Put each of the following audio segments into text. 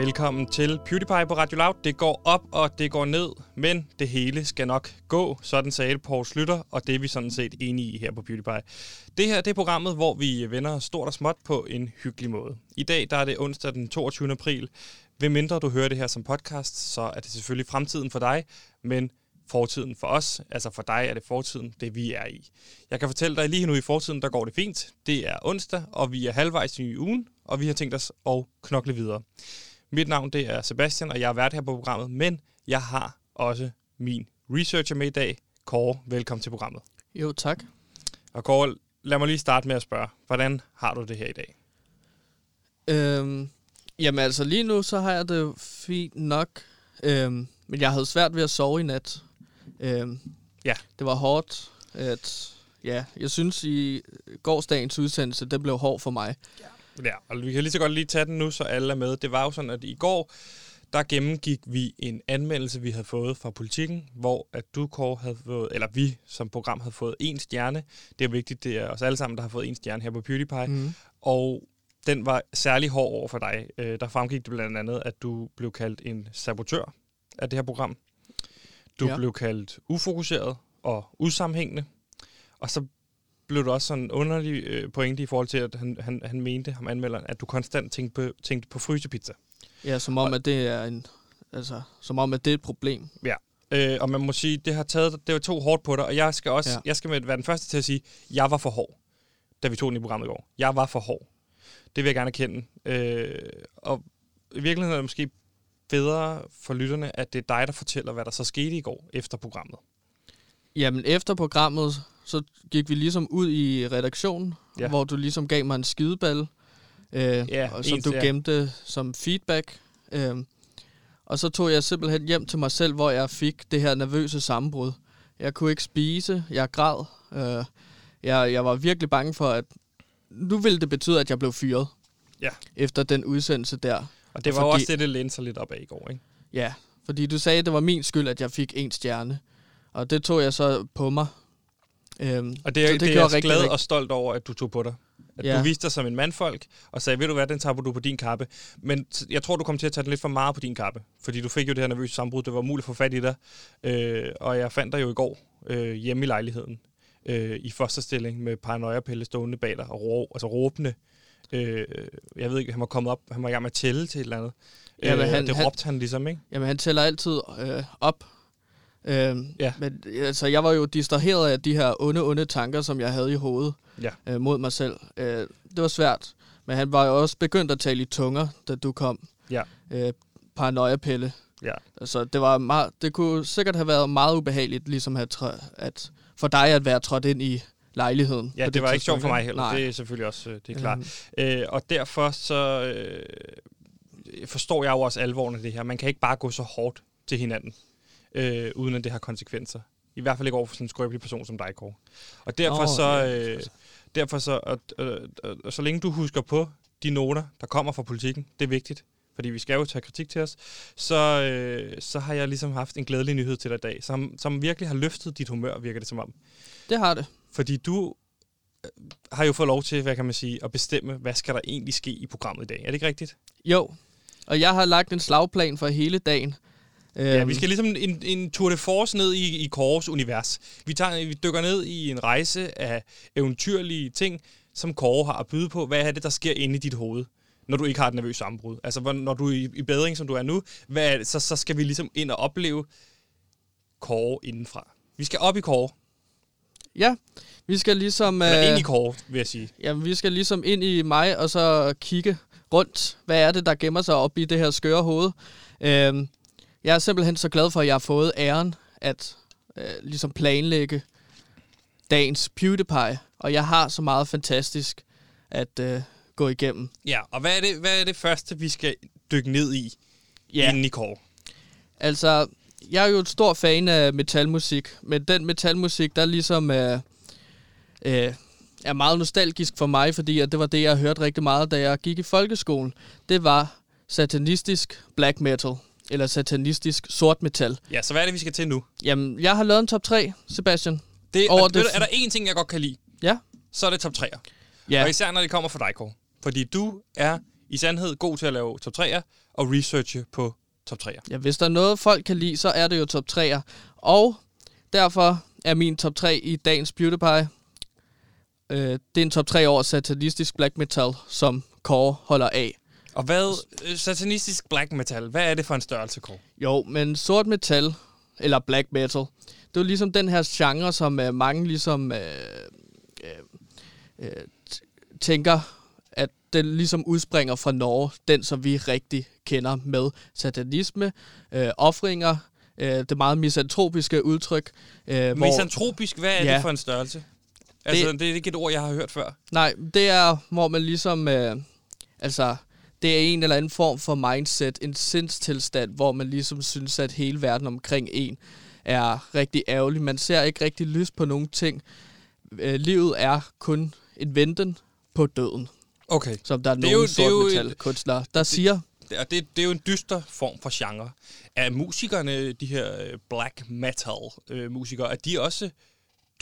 Velkommen til PewDiePie på Radio Loud. Det går op, og det går ned, men det hele skal nok gå. Sådan sagde Poul Slytter, og det er vi sådan set enige i her på PewDiePie. Det her det er programmet, hvor vi vender stort og småt på en hyggelig måde. I dag der er det onsdag den 22. april. Ved mindre du hører det her som podcast, så er det selvfølgelig fremtiden for dig, men fortiden for os. Altså for dig er det fortiden, det vi er i. Jeg kan fortælle dig, lige nu i fortiden, der går det fint. Det er onsdag, og vi er halvvejs i ugen, og vi har tænkt os at knokle videre. Mit navn det er Sebastian, og jeg er vært her på programmet, men jeg har også min researcher med i dag. Kåre, velkommen til programmet. Jo, tak. Og Kåre, lad mig lige starte med at spørge, hvordan har du det her i dag? Øhm, jamen altså, lige nu så har jeg det fint nok, øhm, men jeg havde svært ved at sove i nat. Øhm, ja. Det var hårdt, at ja, jeg synes i gårsdagens udsendelse, det blev hård for mig. Ja. Ja, og vi kan lige så godt lige tage den nu, så alle er med. Det var jo sådan, at i går, der gennemgik vi en anmeldelse, vi havde fået fra politikken, hvor at du, Kåre, havde fået, eller vi som program havde fået en stjerne. Det er vigtigt, det er os alle sammen, der har fået en stjerne her på PewDiePie. Mm. Og den var særlig hård over for dig. Øh, der fremgik det blandt andet, at du blev kaldt en sabotør af det her program. Du ja. blev kaldt ufokuseret og usammenhængende. Og så blev det også sådan en underlig øh, pointe i forhold til, at han, han, han mente, ham anmelderen, at du konstant tænkte på, tænkte på frysepizza. Ja, som om, og, at det er en, altså, som om, at det er et problem. Ja, øh, og man må sige, det har taget, det var to hårdt på dig, og jeg skal også, ja. jeg skal med være den første til at sige, jeg var for hård, da vi tog den i programmet i går. Jeg var for hård. Det vil jeg gerne erkende. Øh, og i virkeligheden er det måske bedre for lytterne, at det er dig, der fortæller, hvad der så skete i går efter programmet. Jamen, efter programmet, så gik vi ligesom ud i redaktionen, ja. hvor du ligesom gav mig en skideball, øh, ja, og som ens, du ja. gemte som feedback. Øh, og så tog jeg simpelthen hjem til mig selv, hvor jeg fik det her nervøse sammenbrud. Jeg kunne ikke spise, jeg græd. Øh, jeg, jeg var virkelig bange for, at nu ville det betyde, at jeg blev fyret. Ja. Efter den udsendelse der. Og det var fordi, også det, det lænede sig lidt op af i går, ikke? Ja, fordi du sagde, at det var min skyld, at jeg fik en stjerne. Og det tog jeg så på mig. Øhm, og det, er, det, det er jeg rigtig, glad rigtig... og stolt over, at du tog på dig. At ja. du viste dig som en mandfolk, og sagde, ved du hvad, den tager du på din kappe. Men jeg tror, du kom til at tage den lidt for meget på din kappe. Fordi du fik jo det her nervøse sammenbrud, det var muligt at få fat i dig. Øh, og jeg fandt dig jo i går øh, hjemme i lejligheden. Øh, I fosterstilling med paranoia-pille stående bag dig, og rå, altså råbende. Øh, jeg ved ikke, han var kommet op, han var i gang med at tælle til et eller andet. Ja, øh, han, det råbte han, han ligesom, ikke? Jamen, han tæller altid øh, op Øh, ja. Men altså, jeg var jo distraheret af de her onde, onde tanker, som jeg havde i hovedet ja. øh, mod mig selv. Øh, det var svært. Men han var jo også begyndt at tale i tunger, da du kom. Ja. Øh, paranoia-pille. Ja. Altså, det, var meget, det kunne sikkert have været meget ubehageligt, ligesom at, at for dig at være trådt ind i lejligheden. Ja, det, det var ikke sjovt for mig heller. Nej. Det er selvfølgelig også øh, det er klart. Mm. Øh, og derfor så øh, forstår jeg jo også alvoren af det her. Man kan ikke bare gå så hårdt til hinanden øh, uden at det har konsekvenser. I hvert fald ikke over for sådan en skrøbelig person som dig, Kåre. Og derfor oh, så... Øh, derfor så, og, og, og, og, så længe du husker på de noter, der kommer fra politikken, det er vigtigt, fordi vi skal jo tage kritik til os, så, øh, så har jeg ligesom haft en glædelig nyhed til dig i dag, som, som virkelig har løftet dit humør, virker det som om. Det har det. Fordi du øh, har jo fået lov til, hvad kan man sige, at bestemme, hvad skal der egentlig ske i programmet i dag. Er det ikke rigtigt? Jo, og jeg har lagt en slagplan for hele dagen, Ja, vi øhm. skal ligesom en, en tour de force ned i, i Kåres univers. Vi, tager, vi dykker ned i en rejse af eventyrlige ting, som Kåre har at byde på. Hvad er det, der sker inde i dit hoved, når du ikke har et nervøst sammenbrud? Altså, når du er i, i bedring, som du er nu, hvad er det, så, så skal vi ligesom ind og opleve Kåre indenfra. Vi skal op i Kåre. Ja, vi skal ligesom... Eller ind i øh, Kåre, vil jeg sige. Ja, vi skal ligesom ind i mig, og så kigge rundt. Hvad er det, der gemmer sig op i det her skøre hoved? Øhm, jeg er simpelthen så glad for, at jeg har fået æren at øh, ligesom planlægge dagens PewDiePie, og jeg har så meget fantastisk at øh, gå igennem. Ja, og hvad er, det, hvad er det første, vi skal dykke ned i ja. inden i kår? Altså, jeg er jo et stor fan af metalmusik, men den metalmusik, der ligesom øh, øh, er meget nostalgisk for mig, fordi at det var det, jeg hørte rigtig meget, da jeg gik i folkeskolen. Det var satanistisk black metal eller satanistisk sort metal. Ja, så hvad er det, vi skal til nu? Jamen, jeg har lavet en top 3, Sebastian. Det, over det, er der én ting, jeg godt kan lide, ja. så er det top 3'er. Ja. Og især når det kommer fra dig, Kåre. Fordi du er i sandhed god til at lave top 3'er og researche på top 3'er. Ja, hvis der er noget, folk kan lide, så er det jo top 3'er. Og derfor er min top 3 i dagens Beauty Pie. Øh, det er en top 3 over satanistisk black metal, som Kåre holder af. Og hvad, øh, satanistisk black metal, hvad er det for en størrelse, Kåre? Jo, men sort metal, eller black metal, det er jo ligesom den her genre, som uh, mange ligesom uh, uh, tænker, at den ligesom udspringer fra Norge, den som vi rigtig kender med satanisme, uh, offringer, uh, det meget misantropiske udtryk. Uh, Misantropisk, hvad er ja, det for en størrelse? Altså, det, det er ikke et ord, jeg har hørt før. Nej, det er, hvor man ligesom, uh, altså, det er en eller anden form for mindset, en sindstilstand, hvor man ligesom synes, at hele verden omkring en er rigtig ærgerlig. Man ser ikke rigtig lyst på nogen ting. Øh, livet er kun en venten på døden. Okay. Som der er nogle sort kunstnere, der det, siger. Det, det, det er jo en dyster form for genre. Er musikerne, de her øh, black metal øh, musikere, er de også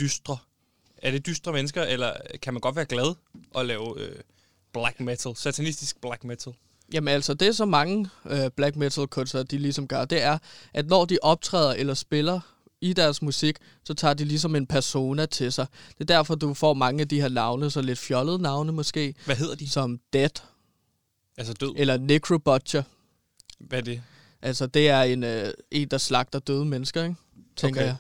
dystre? Er det dystre mennesker, eller kan man godt være glad og lave øh, black metal, satanistisk black metal? Jamen altså, det som mange øh, black metal kunstnere, de ligesom gør, det er, at når de optræder eller spiller i deres musik, så tager de ligesom en persona til sig. Det er derfor, du får mange af de her navne, så lidt fjollede navne måske. Hvad hedder de? Som Dead. Altså død? Eller Necrobutcher. Hvad er det? Altså, det er en, øh, en der slagter døde mennesker, ikke? tænker okay. jeg.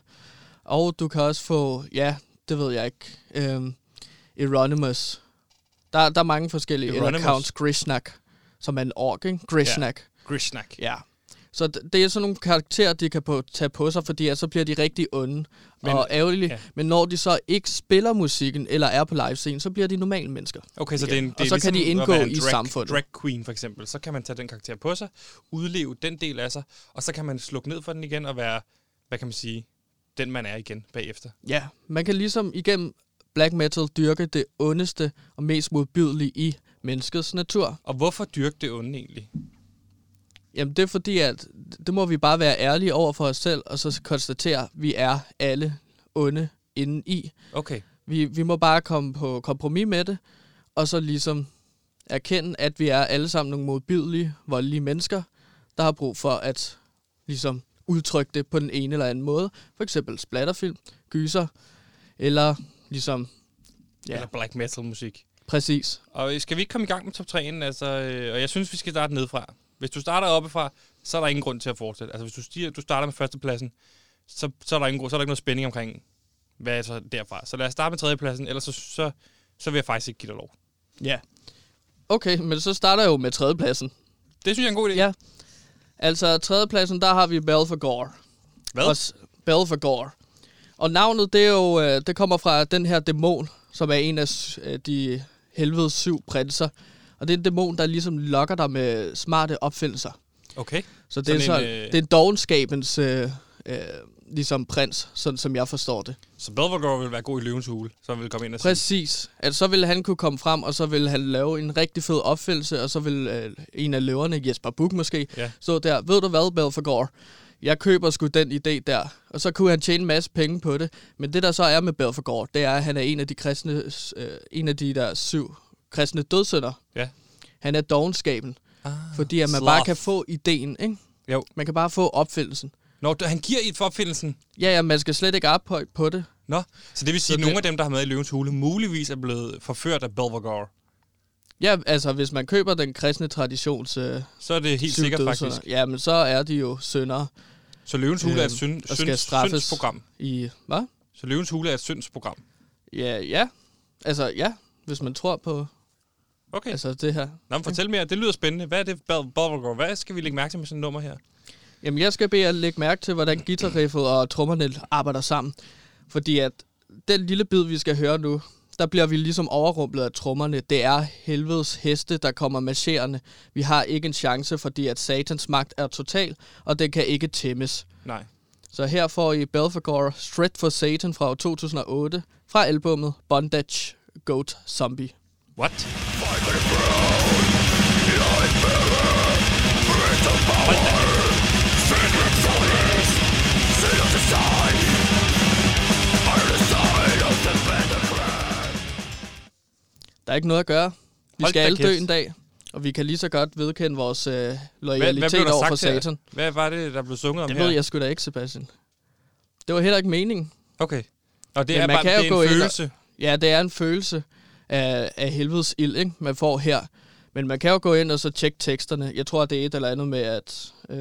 Og du kan også få, ja, det ved jeg ikke, øhm, Euronymous. Der, der er mange forskellige. Euronymous. Eller Count Grishnak som er en ork, ikke? Grishnak. Ja. Grishnak. Ja. Så det er sådan nogle karakterer, de kan på, tage på sig, fordi så bliver de rigtig onde men, og ærgerlige. Ja. Men når de så ikke spiller musikken eller er på livescenen, så bliver de normale mennesker. Okay, så det er en, det og så ligesom kan de indgå i drag, samfundet. Drag queen for eksempel, så kan man tage den karakter på sig, udleve den del af sig, og så kan man slukke ned for den igen og være, hvad kan man sige, den man er igen bagefter. Ja, man kan ligesom igennem black metal dyrke det ondeste og mest modbydelige i menneskets natur. Og hvorfor dyrke det onde egentlig? Jamen det er fordi, at det må vi bare være ærlige over for os selv, og så konstatere, at vi er alle onde inden i. Okay. Vi, vi må bare komme på kompromis med det, og så ligesom erkende, at vi er alle sammen nogle modbydelige, voldelige mennesker, der har brug for at ligesom udtrykke det på den ene eller anden måde. For eksempel splatterfilm, gyser, eller ligesom... Ja. Eller black metal musik. Præcis. Og skal vi ikke komme i gang med top 3'en? Altså, øh, og jeg synes, vi skal starte nedefra. Hvis du starter oppefra, så er der ingen grund til at fortsætte. Altså, hvis du, stiger, du starter med førstepladsen, så, så, er der ingen, så er der ikke noget spænding omkring, hvad er så derfra. Så lad os starte med tredjepladsen, ellers så, så, så vil jeg faktisk ikke give dig lov. Ja. Okay, men så starter jeg jo med tredjepladsen. Det synes jeg er en god idé. Ja. Altså, tredjepladsen, der har vi Belphegor. Hvad? Også Belphegor. Og navnet, det, er jo, øh, det kommer fra den her dæmon, som er en af øh, de helvedes syv prinser. Og det er en dæmon, der ligesom lokker dig med smarte opfindelser. Okay. Så det, er, så, en, øh... det er dogenskabens øh, øh, ligesom prins, sådan som jeg forstår det. Så Belvedere vil være god i løvens hule, så han vil komme ind og Præcis. Sige. Altså, så vil han kunne komme frem, og så vil han lave en rigtig fed opfindelse, og så vil øh, en af løverne, Jesper Buch måske, ja. stå der. Ved du hvad, Belvedere? Jeg køber sgu den idé der. Og så kunne han tjene en masse penge på det. Men det der så er med Belfagor, det er, at han er en af de kristne, øh, en af de der syv kristne dødsønder. Ja. Han er dogenskaben. Ah, fordi at man sloth. bare kan få ideen, ikke? Jo. Man kan bare få opfindelsen. Nå, han giver et for opfindelsen? Ja, ja, man skal slet ikke op på det. Nå, så det vil sige, at nogle af dem, der har med i Løvens Hule, muligvis er blevet forført af Belfagor. Ja, altså hvis man køber den kristne traditions... Øh, så er det helt sikkert faktisk. Ja, men så er de jo sønder. Så Løvens Hule øh, er et øhm, synd, synd, syndsprogram? I, hvad? Så Løvens Hule er et syndsprogram? Ja, ja. Altså, ja, hvis man tror på okay. altså, det her. Nå, men fortæl mere. Det lyder spændende. Hvad er det, Bubblegore? Hvad skal vi lægge mærke til med sådan et nummer her? Jamen, jeg skal bede at lægge mærke til, hvordan guitarriffet og trommerne arbejder sammen. Fordi at den lille bid, vi skal høre nu, der bliver vi ligesom overrumplet af trommerne. Det er helvedes heste, der kommer marcherende. Vi har ikke en chance, fordi at satans magt er total, og den kan ikke tæmmes. Nej. Så her får I Belfagor Straight for Satan fra 2008 fra albumet Bondage Goat Zombie. What? Der er ikke noget at gøre. Vi Hold skal alle dø en dag. Og vi kan lige så godt vedkende vores øh, loyalitet hvad, hvad over for Satan. Hvad var det, der blev sunget om det her? Ved jeg sgu da ikke, Sebastian. Det var heller ikke meningen. Okay. Og det Men er bare det er en følelse? Ind, ja, det er en følelse af, af helvedes ild, ikke? man får her. Men man kan jo gå ind og så tjekke teksterne. Jeg tror, det er et eller andet med, at... Øh,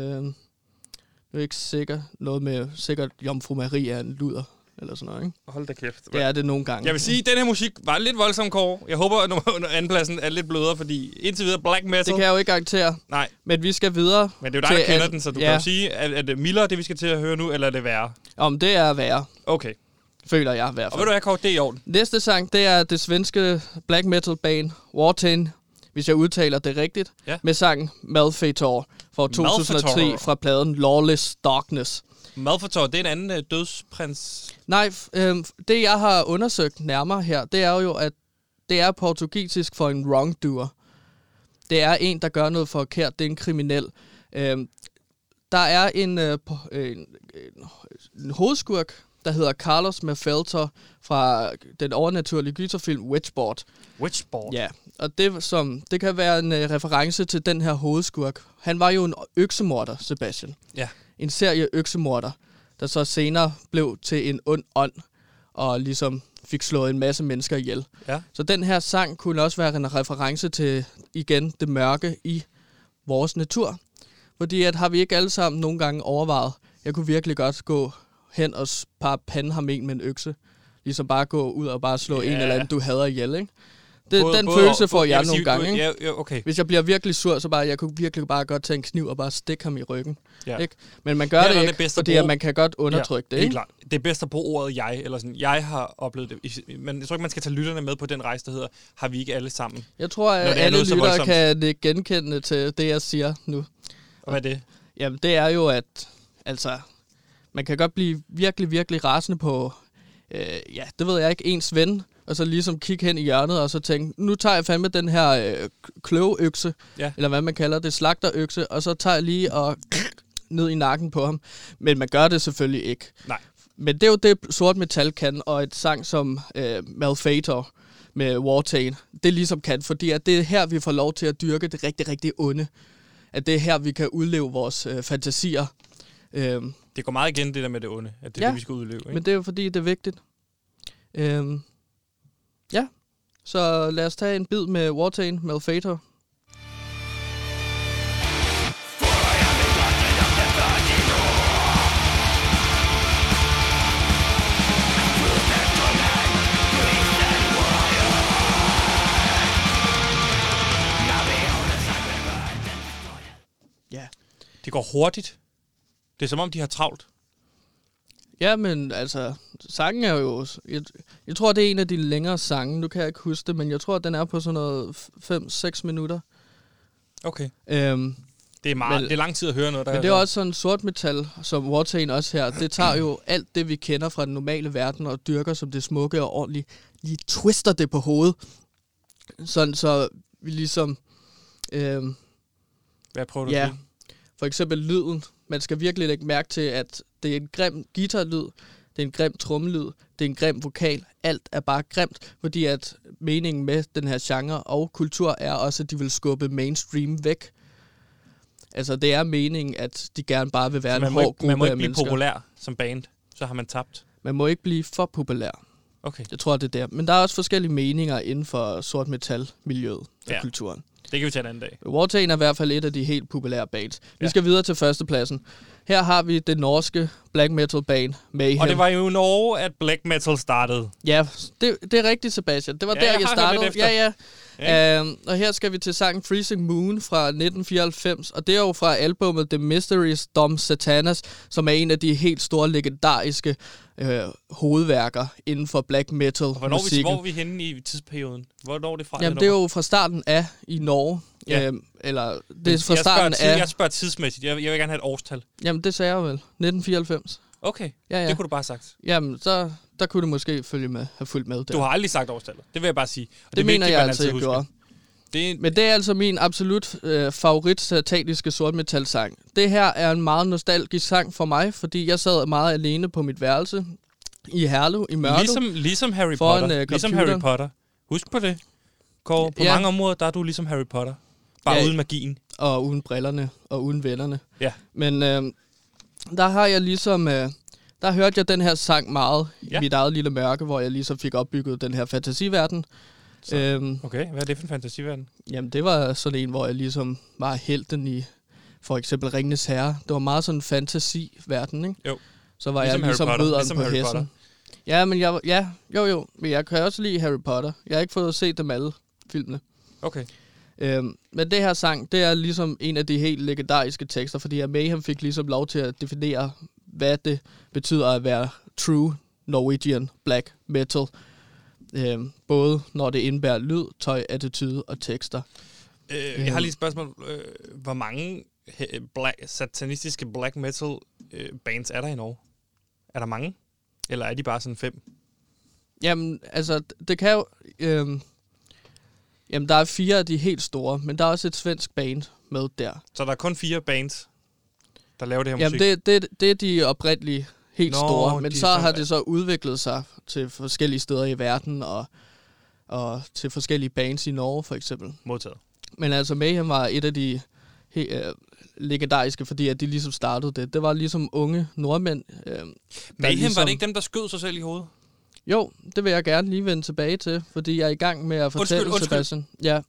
jeg er ikke sikker. Noget med sikkert Jomfru Maria er en luder eller sådan noget, ikke? Hold da kæft. Det er det nogle gange. Jeg vil sige, at den her musik var lidt voldsom, Kåre. Jeg håber, at under andenpladsen er lidt blødere, fordi indtil videre black metal... Det kan jeg jo ikke garantere. Nej. Men vi skal videre. Men det er jo dig, der kender den, så du ja. kan jo sige, at er det mildere, det vi skal til at høre nu, eller er det værre? Om det er værre. Okay. Føler jeg i hvert fald. Og ved du hvad, Kåre, det er i orden. Næste sang, det er det svenske black metal band Wartain, hvis jeg udtaler det rigtigt, ja. med sangen Malfator fra 2003 Malfator. fra pladen Lawless Darkness. Malfator, det er en anden øh, dødsprins? Nej, øh, det jeg har undersøgt nærmere her, det er jo, at det er portugisisk for en wrongdoer. Det er en, der gør noget forkert. Det er en kriminel. Øh, der er en, øh, en, en, en hovedskurk, der hedder Carlos Mafelter fra den overnaturlige gyserfilm Witchboard. Witchboard? Ja, og det, som, det kan være en uh, reference til den her hovedskurk. Han var jo en øksemorder, Sebastian. Ja. En serie øksemorder, der så senere blev til en ond ånd, og ligesom fik slået en masse mennesker ihjel. Ja. Så den her sang kunne også være en reference til, igen, det mørke i vores natur. Fordi at har vi ikke alle sammen nogle gange overvejet, jeg kunne virkelig godt gå hen og bare pande ham en med en økse. Ligesom bare gå ud og bare slå yeah. en eller anden, du hader ihjel, ikke? Det, både, den både, følelse får jeg, jeg nogle sige, gange, ikke? Ja, ja, okay. Hvis jeg bliver virkelig sur, så bare, jeg kunne virkelig bare godt tage en kniv og bare stikke ham i ryggen. Ja. Ikke? Men man gør det ikke, det fordi at man kan godt undertrykke ja, det, ikke? Klart. Det er bedst at bruge ordet jeg, eller sådan, jeg har oplevet det. Men jeg tror ikke, man skal tage lytterne med på den rejse, der hedder, har vi ikke alle sammen? Jeg tror, at alle lyttere kan genkende til det, jeg siger nu. Og hvad er det? Jamen, det er jo, at altså, man kan godt blive virkelig, virkelig rasende på, øh, ja, det ved jeg ikke, ens ven, og så ligesom kigge hen i hjørnet, og så tænke, nu tager jeg fandme den her øh, kløveøkse, ja. eller hvad man kalder det, slagterøkse, og så tager jeg lige og ned i nakken på ham. Men man gør det selvfølgelig ikke. Nej. Men det er jo det, sort metal kan, og et sang som øh, Malfator med Wartain, det ligesom kan, fordi at det er her, vi får lov til at dyrke det rigtig, rigtig onde. At det er her, vi kan udleve vores øh, fantasier. Øh, det går meget igen, det der med det onde, at det er ja, det, vi skal udleve. Ikke? men det er jo fordi, det er vigtigt. Øhm, ja, så lad os tage en bid med Wartain, Malfator. Ja. Det går hurtigt. Det er som om, de har travlt. Ja, men altså, sangen er jo... Jeg, jeg tror, det er en af de længere sange. Nu kan jeg ikke huske det, men jeg tror, den er på sådan noget 5-6 minutter. Okay. Øhm, det er, meget, men, det er lang tid at høre noget, der Men det er også sådan sort metal, som Wartain også her. Det tager jo alt det, vi kender fra den normale verden, og dyrker som det smukke og ordentligt. Lige twister det på hovedet. Sådan så vi ligesom... Øhm, Hvad prøver du ja, at sige? For eksempel lyden. Man skal virkelig lægge mærke til, at det er en grim guitarlyd, det er en grim trommelyd, det er en grim vokal. Alt er bare grimt, fordi at meningen med den her genre og kultur er også, at de vil skubbe mainstream væk. Altså, det er meningen, at de gerne bare vil være en hård gruppe Man må ikke blive populær som band, så har man tabt. Man må ikke blive for populær. Okay. Jeg tror, det er der. Men der er også forskellige meninger inden for sort metal-miljøet og ja. kulturen. Det kan vi tage en anden dag. Wartain er i hvert fald et af de helt populære bands. Ja. Vi skal videre til førstepladsen. Her har vi det norske black metal band Mayhem. Og det var jo i Norge, at black metal startede. Ja, det, det er rigtigt, Sebastian. Det var ja, der, jeg, jeg startede. Ja, ja. Ja. Uh, og her skal vi til sangen Freezing Moon fra 1994, og det er jo fra albumet The Mysteries Dom Satanas, som er en af de helt store legendariske øh, hovedværker inden for black metal og hvornår musikken. Vi, hvor er vi henne i tidsperioden? Hvornår er det fra? Jamen, det er jo fra starten af i Norge. Ja. Øhm, eller det er fra jeg starten tid, af... Jeg spørger tidsmæssigt. Jeg, jeg vil gerne have et årstal. Jamen, det sagde jeg vel. 1994. Okay, ja, ja. det kunne du bare have sagt. Jamen, så der kunne du måske følge med, have fulgt med der. Du har aldrig sagt årstallet. Det vil jeg bare sige. Og det, det mener vigtigt, jeg altså, jeg gjorde. Det er en... Men det er altså min absolut øh, favorit sataniske sortmetal-sang. Det her er en meget nostalgisk sang for mig, fordi jeg sad meget alene på mit værelse i Herlev, i Mørlev. Ligesom, ligesom Harry Potter. En, uh, ligesom Harry Potter. Husk på det. Kåre, på ja. mange områder, der er du ligesom Harry Potter. Bare ja, uden magien. Og uden brillerne, og uden vennerne. Ja. Men øh, der har jeg ligesom... Øh, der hørte jeg den her sang meget ja. i mit eget lille mørke, hvor jeg ligesom fik opbygget den her fantasiverden. Så, øhm, okay, hvad er det for en fantasiverden? Jamen, det var sådan en, hvor jeg ligesom var helten i for eksempel Ringnes Herre. Det var meget sådan en fantasiverden, ikke? Jo. Så var ligesom jeg ligesom ridderen ligesom på Harry hesten. Potter. Ja, men jeg, ja, jo jo, men jeg kan også lide Harry Potter. Jeg har ikke fået set dem alle filmene. Okay. Øhm, men det her sang, det er ligesom en af de helt legendariske tekster, fordi Mayhem fik ligesom lov til at definere, hvad det betyder at være true Norwegian black metal. Øhm, både når det indbærer lyd, tøj, attitude og tekster. Øh, jeg har lige et spørgsmål. Øh, hvor mange black, satanistiske black metal øh, bands er der i Norge? Er der mange? Eller er de bare sådan fem? Jamen, altså, det kan jo... Øh, jamen, der er fire af de helt store, men der er også et svensk band med der. Så der er kun fire bands, der laver det her jamen, musik? Jamen, det, det, det er de oprindelige helt Nå, store, men så har det så udviklet sig til forskellige steder i verden, og, og til forskellige bands i Norge, for eksempel. Modtaget. Men altså, Mayhem var et af de he, øh, legendariske, fordi at de ligesom startede det. Det var ligesom unge nordmænd. Øh, Mayhem, ligesom... var det ikke dem, der skød sig selv i hovedet? Jo, det vil jeg gerne lige vende tilbage til, fordi jeg er i gang med at fortælle, undskyld, undskyld. Sebastian. Ja.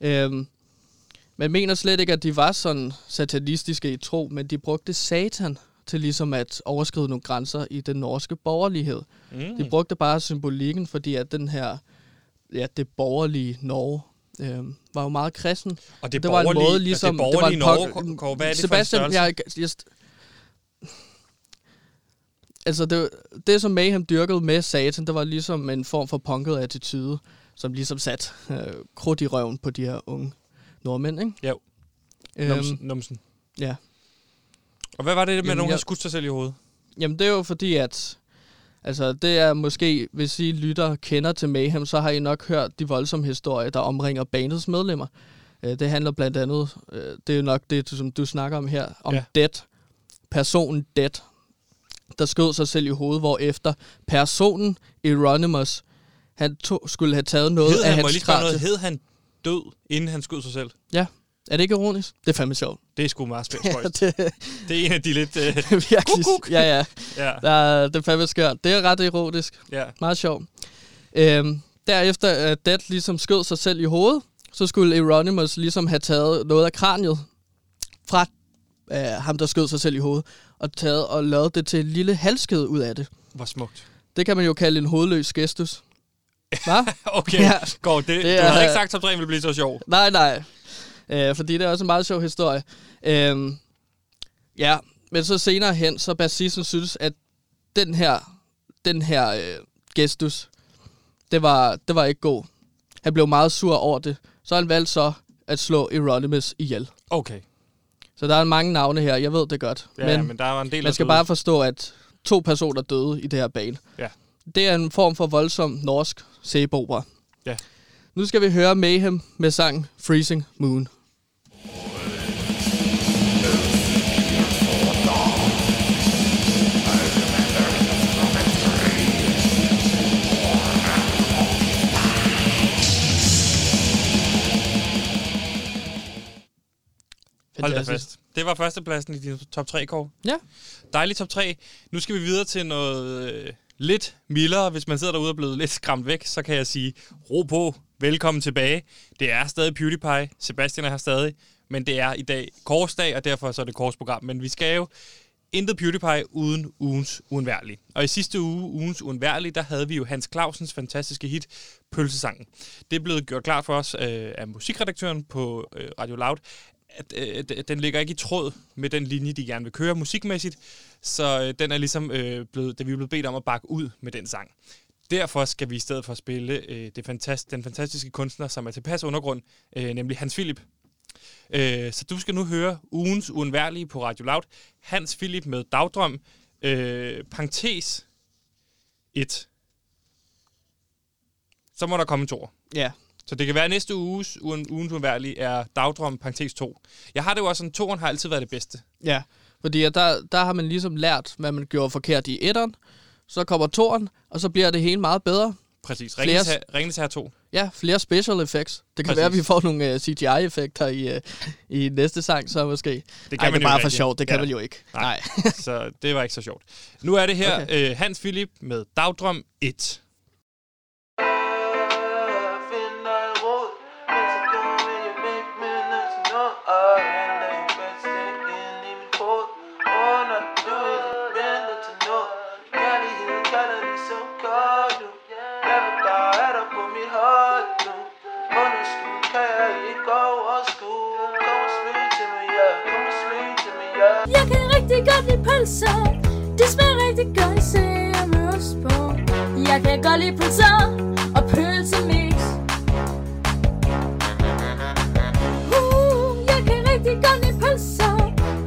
Øhm, man mener slet ikke, at de var sådan satanistiske i tro, men de brugte satan til ligesom at overskride nogle grænser i den norske borgerlighed. Mm. De brugte bare symbolikken, fordi at den her, ja, det borgerlige Norge øh, var jo meget kristen. Og det, det var en måde ligesom... Det borgerlige det var en Norge, Kåre, hvad er det Sebastian, for en jeg, jeg, altså det, det, som Mayhem dyrkede med satan, det var ligesom en form for punket attitude, som ligesom sat øh, krudt i røven på de her unge nordmænd, ikke? Jo. Øhm, numsen, numsen. Ja. Og hvad var det med, Jamen, nogen har skudt sig selv i hovedet? Jamen, det er jo fordi, at Altså, det er måske, hvis I lytter kender til Mayhem, så har I nok hørt de voldsomme historier, der omringer bandets medlemmer. Øh, det handler blandt andet, øh, det er nok det, som du snakker om her, om ja. Dead. Personen Dead, der skød sig selv i hovedet, hvor efter personen Euronymous, han to, skulle have taget noget hed af han, hans noget, Hed han død, inden han skød sig selv? Ja. Er det ikke ironisk? Det er fandme sjovt. Det er sgu meget spændt ja, det, det er en af de lidt... Uh... Virkelig. Kuk, kuk. Ja, ja. ja. Der, det er fandme skørt. Det er ret erotisk. Ja. Meget sjovt. Øhm, derefter at uh, Dead ligesom skød sig selv i hovedet, så skulle Euronymous ligesom have taget noget af kraniet fra uh, ham, der skød sig selv i hovedet, og taget og lavet det til en lille halskæde ud af det. Hvor smukt. Det kan man jo kalde en hovedløs gestus. Hvad? okay, ja. Går det, det du havde ikke sagt, at top 3 ville blive så sjov. Nej, nej. Øh, fordi det er også en meget sjov historie. Øh, ja, men så senere hen, så bassisten synes, at den her, den her øh, gestus, det var, det var ikke god. Han blev meget sur over det. Så han valgte så at slå Euronymous ihjel. Okay. Så der er mange navne her, jeg ved det godt. Ja, men, men der var en del man skal bare forstå, at to personer døde i det her bane. Ja. Det er en form for voldsom norsk sæbeopera. Ja. Nu skal vi høre Mayhem med sang Freezing Moon. Hold da fast. Det var førstepladsen i din top 3 kår. Ja. Dejlig top 3. Nu skal vi videre til noget øh, lidt mildere. Hvis man sidder derude og er blevet lidt skræmt væk, så kan jeg sige, ro på, velkommen tilbage. Det er stadig PewDiePie. Sebastian er her stadig. Men det er i dag korsdag, og derfor så er det korsprogram. Men vi skal jo intet PewDiePie uden ugens uundværlige. Og i sidste uge, ugens uundværlige, der havde vi jo Hans Clausens fantastiske hit, Pølsesangen. Det er blevet gjort klart for os øh, af musikredaktøren på øh, Radio Loud, at øh, den ligger ikke i tråd med den linje, de gerne vil køre musikmæssigt, så øh, den er ligesom øh, blevet, det vi er blevet bedt om at bakke ud med den sang. Derfor skal vi i stedet for spille øh, det fantast, den fantastiske kunstner, som er tilpas undergrund, øh, nemlig Hans Philip. Øh, så du skal nu høre ugens uundværlige på Radio Loud. Hans Philip med Dagdrøm, øh, parentes 1. Så må der komme en tor. Ja. Så det kan være, at næste uges ugen, ugens er Dagdrøm, parentes 2. Jeg har det jo også sådan, toren har altid været det bedste. Ja, fordi der, der har man ligesom lært, hvad man gjorde forkert i etteren. Så kommer toren, og så bliver det hele meget bedre. Præcis. Ringens her, Ringens her 2. Ja, flere special effects. Det kan Præcis. være, at vi får nogle uh, øh, CGI-effekter i, uh, i næste sang, så måske. Det kan Ej, man det er bare for sjovt. Det kan ja. man jo ikke. Nej, Nej. så det var ikke så sjovt. Nu er det her okay. uh, Hans Philip med Dagdrøm 1. godt lide pølser. Det smager rigtig godt, især med ost på. Jeg kan godt lide pølser og pølsemix. Uh, Jeg kan rigtig godt lide pølser.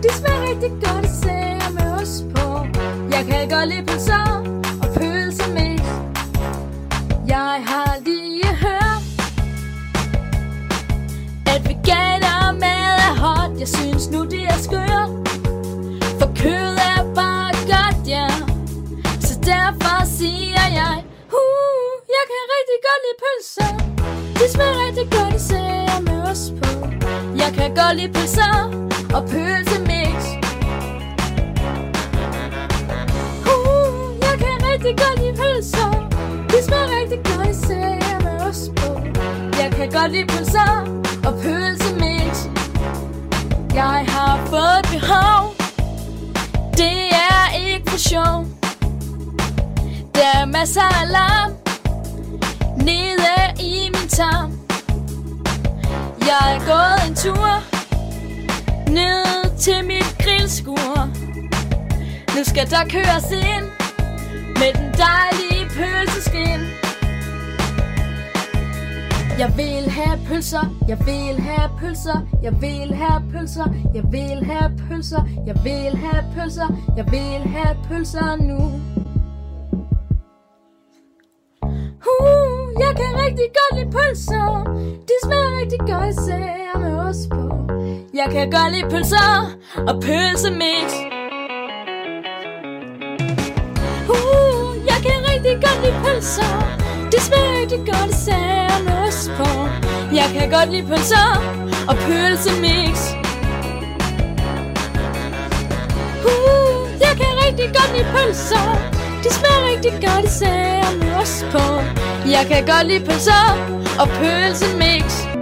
Det smager rigtig godt, især med ost på. Jeg kan godt lide pølser lide pølser. De smager rigtig godt, især med os på. Jeg kan godt lide pølser og pølsemix. Uh, Jeg kan rigtig godt lide pølser. De smager rigtig godt, især med os på. Jeg kan godt lide pølser og pølsemix. Jeg har fået behov. Det er ikke for sjov. Der er masser af larm Nede i min tarm. Jeg er gået en tur Ned til mit grillskur. Nu skal der køres ind Med den dejlige pølseskin. Jeg vil have pølser, jeg vil have pølser, jeg vil have pølser, jeg vil have pølser, jeg vil have pølser, jeg vil have pølser nu. Uh, jeg kan rigtig godt lide pølser, de smager rigtig godt, især med ost på. Jeg kan godt lide pølser og pølsemix. Uh, jeg kan rigtig godt lide pølser, De smager rigtig godt, især med ost på. Jeg kan godt lide pølser og pølsemix. Uh, Jeg kan rigtig godt lide pølser. Det smager rigtig godt, især med ost på. Jeg kan godt lide pølser og pølsemix.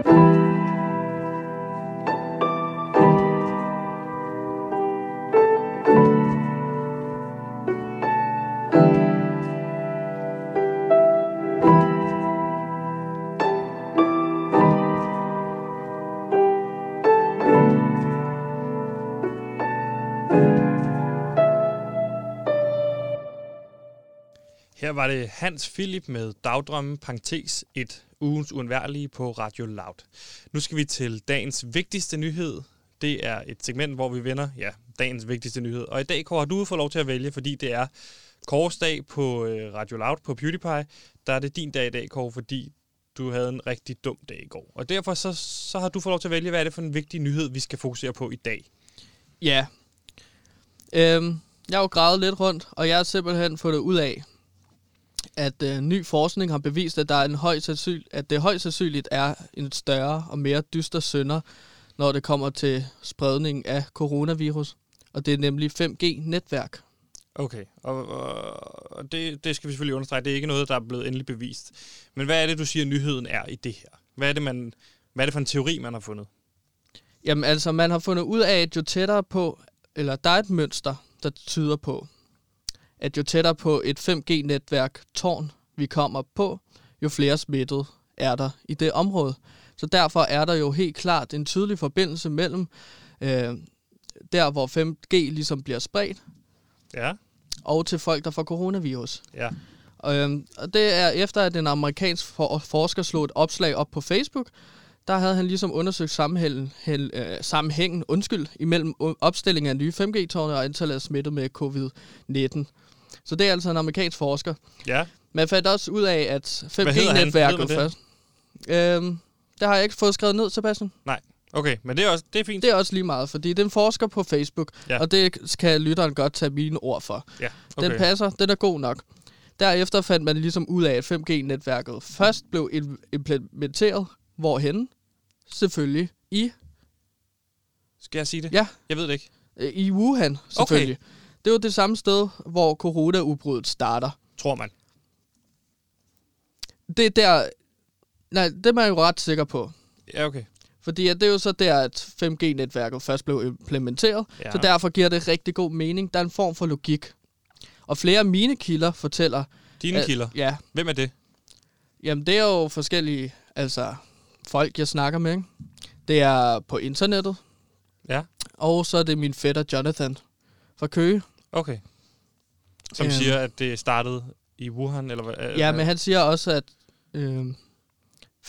Her var det Hans Philip med Dagdrømme, parentes, et ugens uundværlige på Radio Loud. Nu skal vi til dagens vigtigste nyhed. Det er et segment, hvor vi vender ja, dagens vigtigste nyhed. Og i dag, Kåre, har du fået lov til at vælge, fordi det er Kåres dag på øh, Radio Loud på PewDiePie. Der er det din dag i dag, Kåre, fordi du havde en rigtig dum dag i går. Og derfor så, så har du fået lov til at vælge, hvad er det for en vigtig nyhed, vi skal fokusere på i dag. Ja. Øhm, jeg har jo gravet lidt rundt, og jeg har simpelthen fået det ud af, at øh, ny forskning har bevist, at, der er en høj sandsynlig, at det højst sandsynligt er en større og mere dyster sønder, når det kommer til spredning af coronavirus. Og det er nemlig 5G-netværk. Okay, og, og det, det skal vi selvfølgelig understrege. Det er ikke noget, der er blevet endelig bevist. Men hvad er det, du siger, nyheden er i det her? Hvad er det, man, hvad er det for en teori, man har fundet? Jamen altså, man har fundet ud af, at jo tættere på, eller der er et mønster, der tyder på, at jo tættere på et 5G-netværk tårn vi kommer på, jo flere smittede er der i det område. Så derfor er der jo helt klart en tydelig forbindelse mellem øh, der, hvor 5G ligesom bliver spredt, ja. og til folk, der får coronavirus. Ja. Øh, og det er efter, at en amerikansk for- forsker slog et opslag op på Facebook, der havde han ligesom undersøgt sammenhængen, øh, sammenhængen undskyld, imellem opstilling af nye 5G-tårne og antallet af smittet med covid-19. Så det er altså en amerikansk forsker. Ja. Man fandt også ud af, at 5G-netværket først... Øhm, det har jeg ikke fået skrevet ned, Sebastian. Nej. Okay, men det er, også, det er fint. Det er også lige meget, fordi det er en forsker på Facebook, ja. og det kan lytteren godt tage mine ord for. Ja, okay. Den passer, den er god nok. derefter fandt man ligesom ud af, at 5G-netværket først blev implementeret hvorhen? Selvfølgelig i... Skal jeg sige det? Ja. Jeg ved det ikke. Øh, I Wuhan, selvfølgelig. Okay. Det var det samme sted, hvor corona-udbruddet starter. Tror man. Det er der... Nej, det er man jo ret sikker på. Ja, okay. Fordi at det er jo så der, at 5G-netværket først blev implementeret, ja. så derfor giver det rigtig god mening. Der er en form for logik. Og flere af mine kilder fortæller... Dine at, kilder? Ja. Hvem er det? Jamen, det er jo forskellige altså, folk, jeg snakker med. Ikke? Det er på internettet. Ja. Og så er det min fætter Jonathan fra Køge. Okay. Som øhm. siger, at det startede i Wuhan? Eller hvad? Ja, men han siger også, at øh,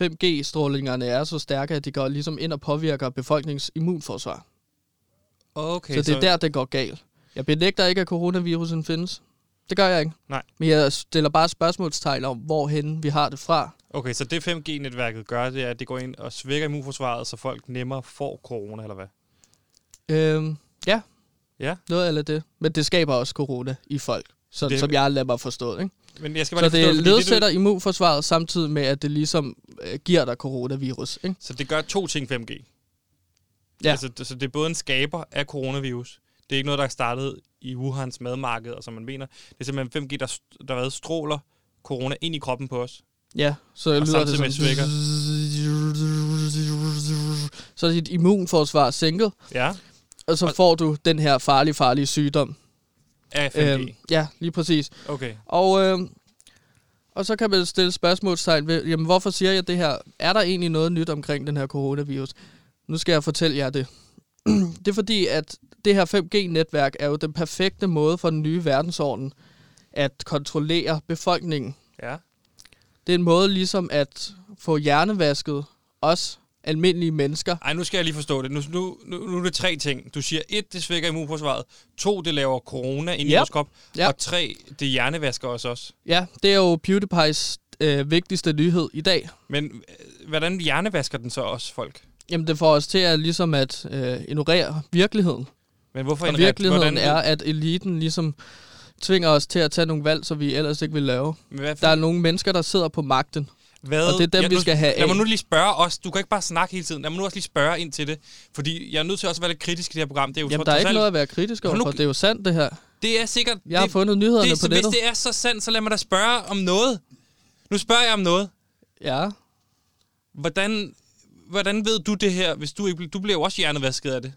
5G-strålingerne er så stærke, at de går ligesom ind og påvirker befolkningens immunforsvar. Okay, så det er så... der, det går galt. Jeg benægter ikke, at coronavirusen findes. Det gør jeg ikke. Nej. Men jeg stiller bare spørgsmålstegn om, hvorhen vi har det fra. Okay, så det 5G-netværket gør, det er, at det går ind og svækker immunforsvaret, så folk nemmere får corona, eller hvad? Øhm, ja. Ja? Noget eller det. Men det skaber også corona i folk, så, det... som jeg lader mig forstå, ikke? Men jeg skal bare så det forstå, ledsætter det, du... immunforsvaret samtidig med, at det ligesom øh, giver dig coronavirus, ikke? Så det gør to ting 5G? Ja. Altså, så det er både en skaber af coronavirus, det er ikke noget, der er startet i Wuhans madmarked, som man mener. Det er simpelthen 5G, der, der hvad, stråler corona ind i kroppen på os. Ja, så og lyder det sådan... Svækker. Så er dit immunforsvar sænket. Ja. Og så og får du den her farlige, farlige sygdom. Af 5G? Øhm, ja, lige præcis. Okay. Og, øh, og så kan man stille spørgsmålstegn ved, jamen hvorfor siger jeg det her? Er der egentlig noget nyt omkring den her coronavirus? Nu skal jeg fortælle jer det. det er fordi, at det her 5G-netværk er jo den perfekte måde for den nye verdensorden at kontrollere befolkningen. Ja. Det er en måde ligesom at få hjernevasket os almindelige mennesker. Ej, nu skal jeg lige forstå det. Nu, nu, nu, nu er det tre ting. Du siger, et, det svækker immunforsvaret. To, det laver corona ind yep. i vores krop. Yep. Og tre, det hjernevasker os også. Ja, det er jo PewDiePie's øh, vigtigste nyhed i dag. Men øh, hvordan hjernevasker den så også folk? Jamen, det får os til at, ligesom at øh, ignorere virkeligheden. Men hvorfor og virkeligheden er, at eliten ligesom tvinger os til at tage nogle valg, som vi ellers ikke vil lave. Der er nogle mennesker, der sidder på magten. Hvad? Og det er dem, ja, vi skal have Lad mig nu lige spørge os. Du kan ikke bare snakke hele tiden. Lad mig nu også lige spørge ind til det. Fordi jeg er nødt til også at være lidt kritisk i det her program. Det er jo Jamen, der er ikke noget at være kritisk over, nu... det er jo sandt, det her. Det er sikkert... Jeg har det, fundet nyhederne det, på nettet. Hvis det er så sandt, så lad mig da spørge om noget. Nu spørger jeg om noget. Ja. Hvordan, hvordan ved du det her, hvis du ikke... Du bliver jo også hjernevasket af det.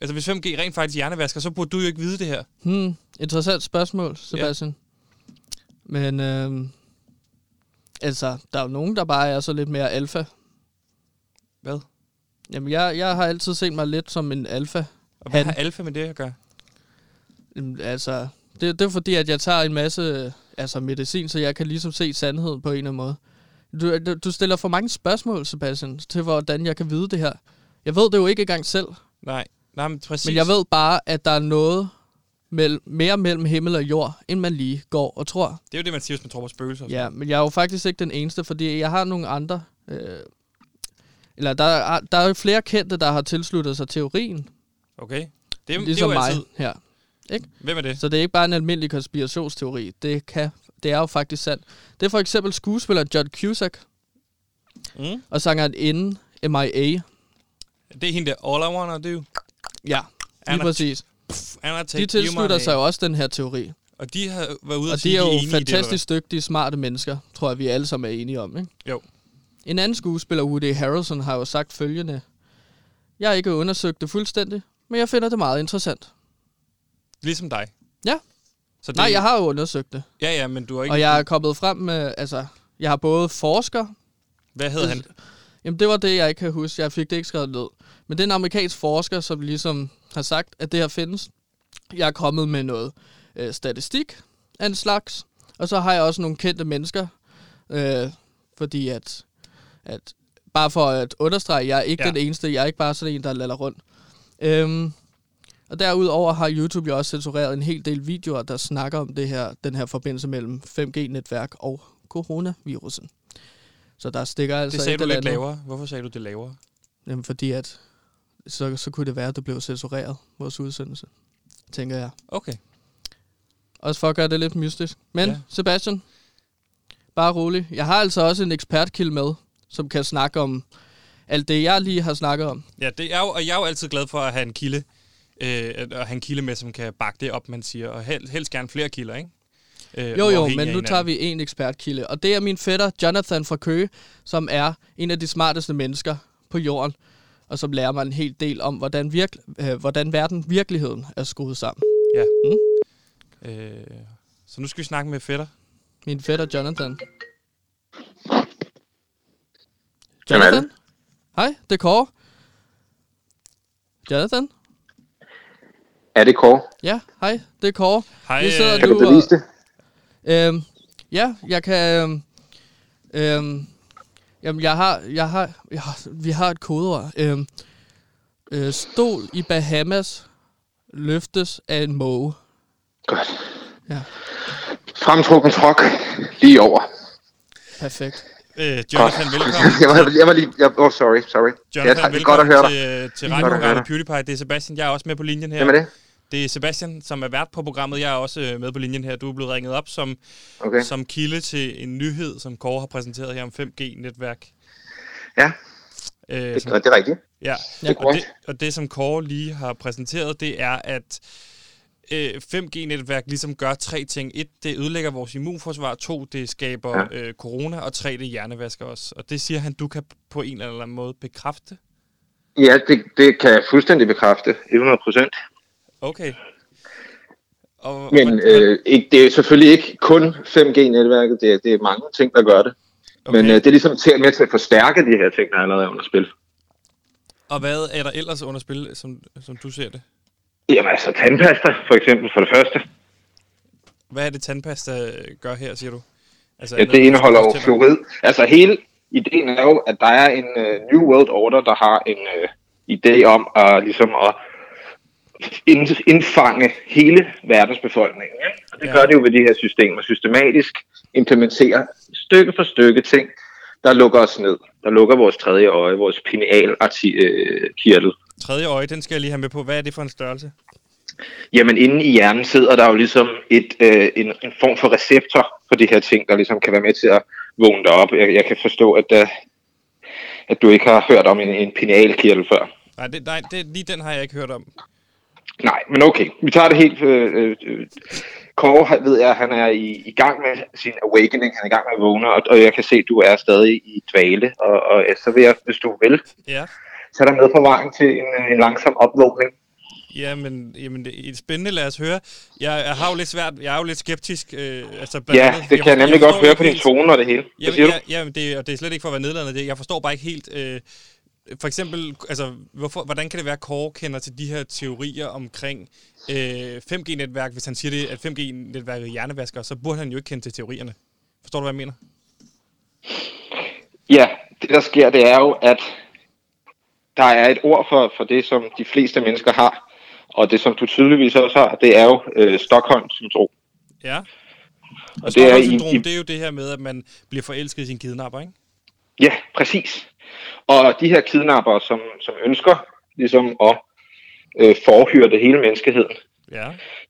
Altså, hvis 5G rent faktisk hjernevasker, så burde du jo ikke vide det her. Hmm, interessant spørgsmål, Sebastian. Ja. Men, øh, altså, der er jo nogen, der bare er så lidt mere alfa. Hvad? Jamen, jeg, jeg har altid set mig lidt som en alfa. Og hvad Han. har alfa med det at gøre? Jamen, altså, det, det er fordi, at jeg tager en masse altså, medicin, så jeg kan ligesom se sandheden på en eller anden måde. Du, du, du stiller for mange spørgsmål, Sebastian, til hvordan jeg kan vide det her. Jeg ved det jo ikke engang selv. Nej. Nej, men præcis. Men jeg ved bare, at der er noget mell- mere mellem himmel og jord, end man lige går og tror. Det er jo det, man siger, hvis man tror på spøgelser. Ja, men jeg er jo faktisk ikke den eneste, fordi jeg har nogle andre... Øh, eller der er, der er flere kendte, der har tilsluttet sig teorien. Okay. Det er, ligesom det er mig altid. her. Ikke? Hvem er det? Så det er ikke bare en almindelig konspirationsteori. Det, kan, det er jo faktisk sandt. Det er for eksempel skuespiller John Cusack. Mm. Og sangeren inden M.I.A. Det er hende der, All I Wanna Do. Ja, lige præcis. De tilslutter sig jo også den her teori. Og de har været ude og de er jo fantastisk det, dygtige, smarte mennesker, tror jeg, vi alle sammen er enige om, ikke? Jo. En anden skuespiller, Woody Harrelson, har jo sagt følgende. Jeg har ikke undersøgt det fuldstændig, men jeg finder det meget interessant. Ligesom dig? Ja. Så det... Nej, jeg har jo undersøgt det. Ja, ja, men du har ikke... Og jeg er kommet frem med, altså, jeg har både forsker... Hvad hedder han? Jamen, det var det, jeg ikke kan huske. Jeg fik det ikke skrevet ned. Men det er en amerikansk forsker, som ligesom har sagt, at det her findes. Jeg er kommet med noget øh, statistik af en slags. Og så har jeg også nogle kendte mennesker. Øh, fordi at, at... Bare for at understrege, jeg er ikke ja. den eneste. Jeg er ikke bare sådan en, der laller rundt. Øhm, og derudover har YouTube jo også censureret en hel del videoer, der snakker om det her, den her forbindelse mellem 5G-netværk og coronavirusen. Så der stikker altså Det sagde du lidt andet. lavere. Hvorfor sagde du det lavere? Jamen, fordi at så, så kunne det være, at det blev censureret, vores udsendelse, tænker jeg. Okay. Også for at gøre det lidt mystisk. Men ja. Sebastian, bare rolig. Jeg har altså også en ekspertkilde med, som kan snakke om alt det, jeg lige har snakket om. Ja, det er jo, og jeg er jo altid glad for at have en kilde, øh, at have en kilde med, som kan bakke det op, man siger. Og helst, helst gerne flere kilder, ikke? Øh, jo, jo, men nu tager vi en ekspertkilde. Og det er min fætter, Jonathan fra Køge, som er en af de smarteste mennesker på jorden, og som lærer mig en hel del om, hvordan, virk- øh, hvordan verden, virkeligheden er skruet sammen. Ja. Mm? Øh, så nu skal vi snakke med fætter. Min fætter, Jonathan. Jonathan? Hej, det er Kåre. Jonathan? Er det Kåre? Ja, hej, det er Kåre. Hej, Vi sidder kan du, du bevise det? Øhm, ja, jeg kan... Øhm, øhm, jamen, jeg har, jeg har, jeg har... Vi har et kodeord. Øhm, øh, stol i Bahamas løftes af en måge. Godt. Ja. Fremtrukken trok lige over. Perfekt. Øh, Jonathan, godt. velkommen. jeg, var, jeg var lige... Jeg, oh, sorry, sorry. Jonathan, ja, det er godt at høre dig. til, til radioprogrammet PewDiePie. Det er Sebastian. Jeg er også med på linjen her. Hvem er det? Det er Sebastian, som er vært på programmet. Jeg er også øh, med på linjen her. Du er blevet ringet op som, okay. som kilde til en nyhed, som Kåre har præsenteret her om 5G-netværk. Ja, øh, det, som, det er rigtigt. Ja, det og, det, og det som Kåre lige har præsenteret, det er, at øh, 5G-netværk ligesom gør tre ting. Et, det ødelægger vores immunforsvar. To, det skaber ja. øh, corona. Og tre, det hjernevasker os. Og det siger han, du kan på en eller anden måde bekræfte? Ja, det, det kan jeg fuldstændig bekræfte. 100 procent. Okay. Og, Men øh, ikke, det er selvfølgelig ikke kun 5G-netværket, det er, det er mange ting, der gør det. Okay. Men øh, det er ligesom til, med til at forstærke de her ting, der allerede er under spil. Og hvad er der ellers under spil, som, som du ser det? Jamen altså tandpasta, for eksempel, for det første. Hvad er det, tandpasta gør her, siger du? Altså, ja, det indeholder jo fluorid. Altså hele ideen er jo, at der er en uh, New World Order, der har en uh, idé om at, ligesom at indfange hele verdensbefolkningen. Ja? Og det ja. gør det jo ved de her systemer. Systematisk implementerer stykke for stykke ting, der lukker os ned. Der lukker vores tredje øje, vores pinealkirtel. Tredje øje, den skal jeg lige have med på. Hvad er det for en størrelse? Jamen, inde i hjernen sidder der jo ligesom et, øh, en, en form for receptor for de her ting, der ligesom kan være med til at vågne dig op. Jeg, jeg kan forstå, at, uh, at du ikke har hørt om en, en pinealkirtel før. Nej, det, nej det, lige den har jeg ikke hørt om. Nej, men okay. Vi tager det helt... Øh, øh, Kåre ved jeg, han er i, i gang med sin awakening. Han er i gang med at vågne, og, og jeg kan se, at du er stadig i dvale. Og, og så vil jeg, hvis du vil, ja. så er der med på vejen til en, en langsom opvågning. Ja, men jamen, det er spændende, lad os høre. Jeg, jeg har jo lidt svært, jeg er jo lidt skeptisk. Øh, altså, ja, andet, det kan jeg, jeg nemlig jeg godt høre på din tone og det hele. Jamen, ja, jamen, det, og det er slet ikke for at være nedladende. Jeg forstår bare ikke helt... Øh, for eksempel, altså, hvorfor, hvordan kan det være, at Kåre kender til de her teorier omkring øh, 5G-netværk? Hvis han siger det, at 5G-netværket er hjernevasker, så burde han jo ikke kende til teorierne. Forstår du, hvad jeg mener? Ja, det der sker, det er jo, at der er et ord for, for det, som de fleste mennesker har. Og det, som du tydeligvis også har, det er jo øh, Stockholm-syndrom. Ja. Og, og det, er i, det er jo det her med, at man bliver forelsket i sin kidnapper, ikke? Ja, præcis. Og de her kidnapper, som, som ønsker ligesom at øh, forhyrte hele menneskeheden, ja.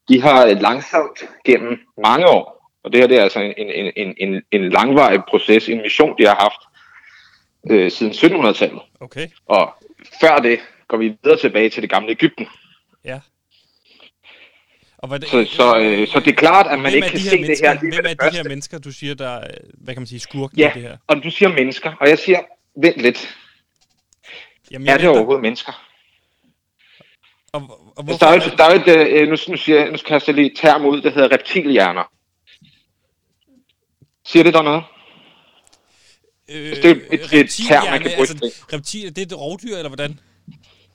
de har langsomt gennem mange år, og det her det er altså en, en, en, en, en langvarig proces, en mission, de har haft øh, siden 1700-tallet. Okay. Og før det går vi videre tilbage til det gamle Ægypten. Ja. Og hvad det, så, så, øh, så det er klart, at man ikke kan se det her Hvem er de første. her mennesker, du siger, der hvad kan man sige, skurken ja, det her? og du siger mennesker, og jeg siger, vent lidt. Jamen, er det venter. overhovedet mennesker? Og, og altså, der er jo, der er et, øh, nu, nu, siger, nu skal jeg lige et term ud, der hedder reptilhjerner. Siger det der noget? Øh, altså, det er et, et, et term, man kan bruge. Altså, reptil, det er et rovdyr, eller hvordan?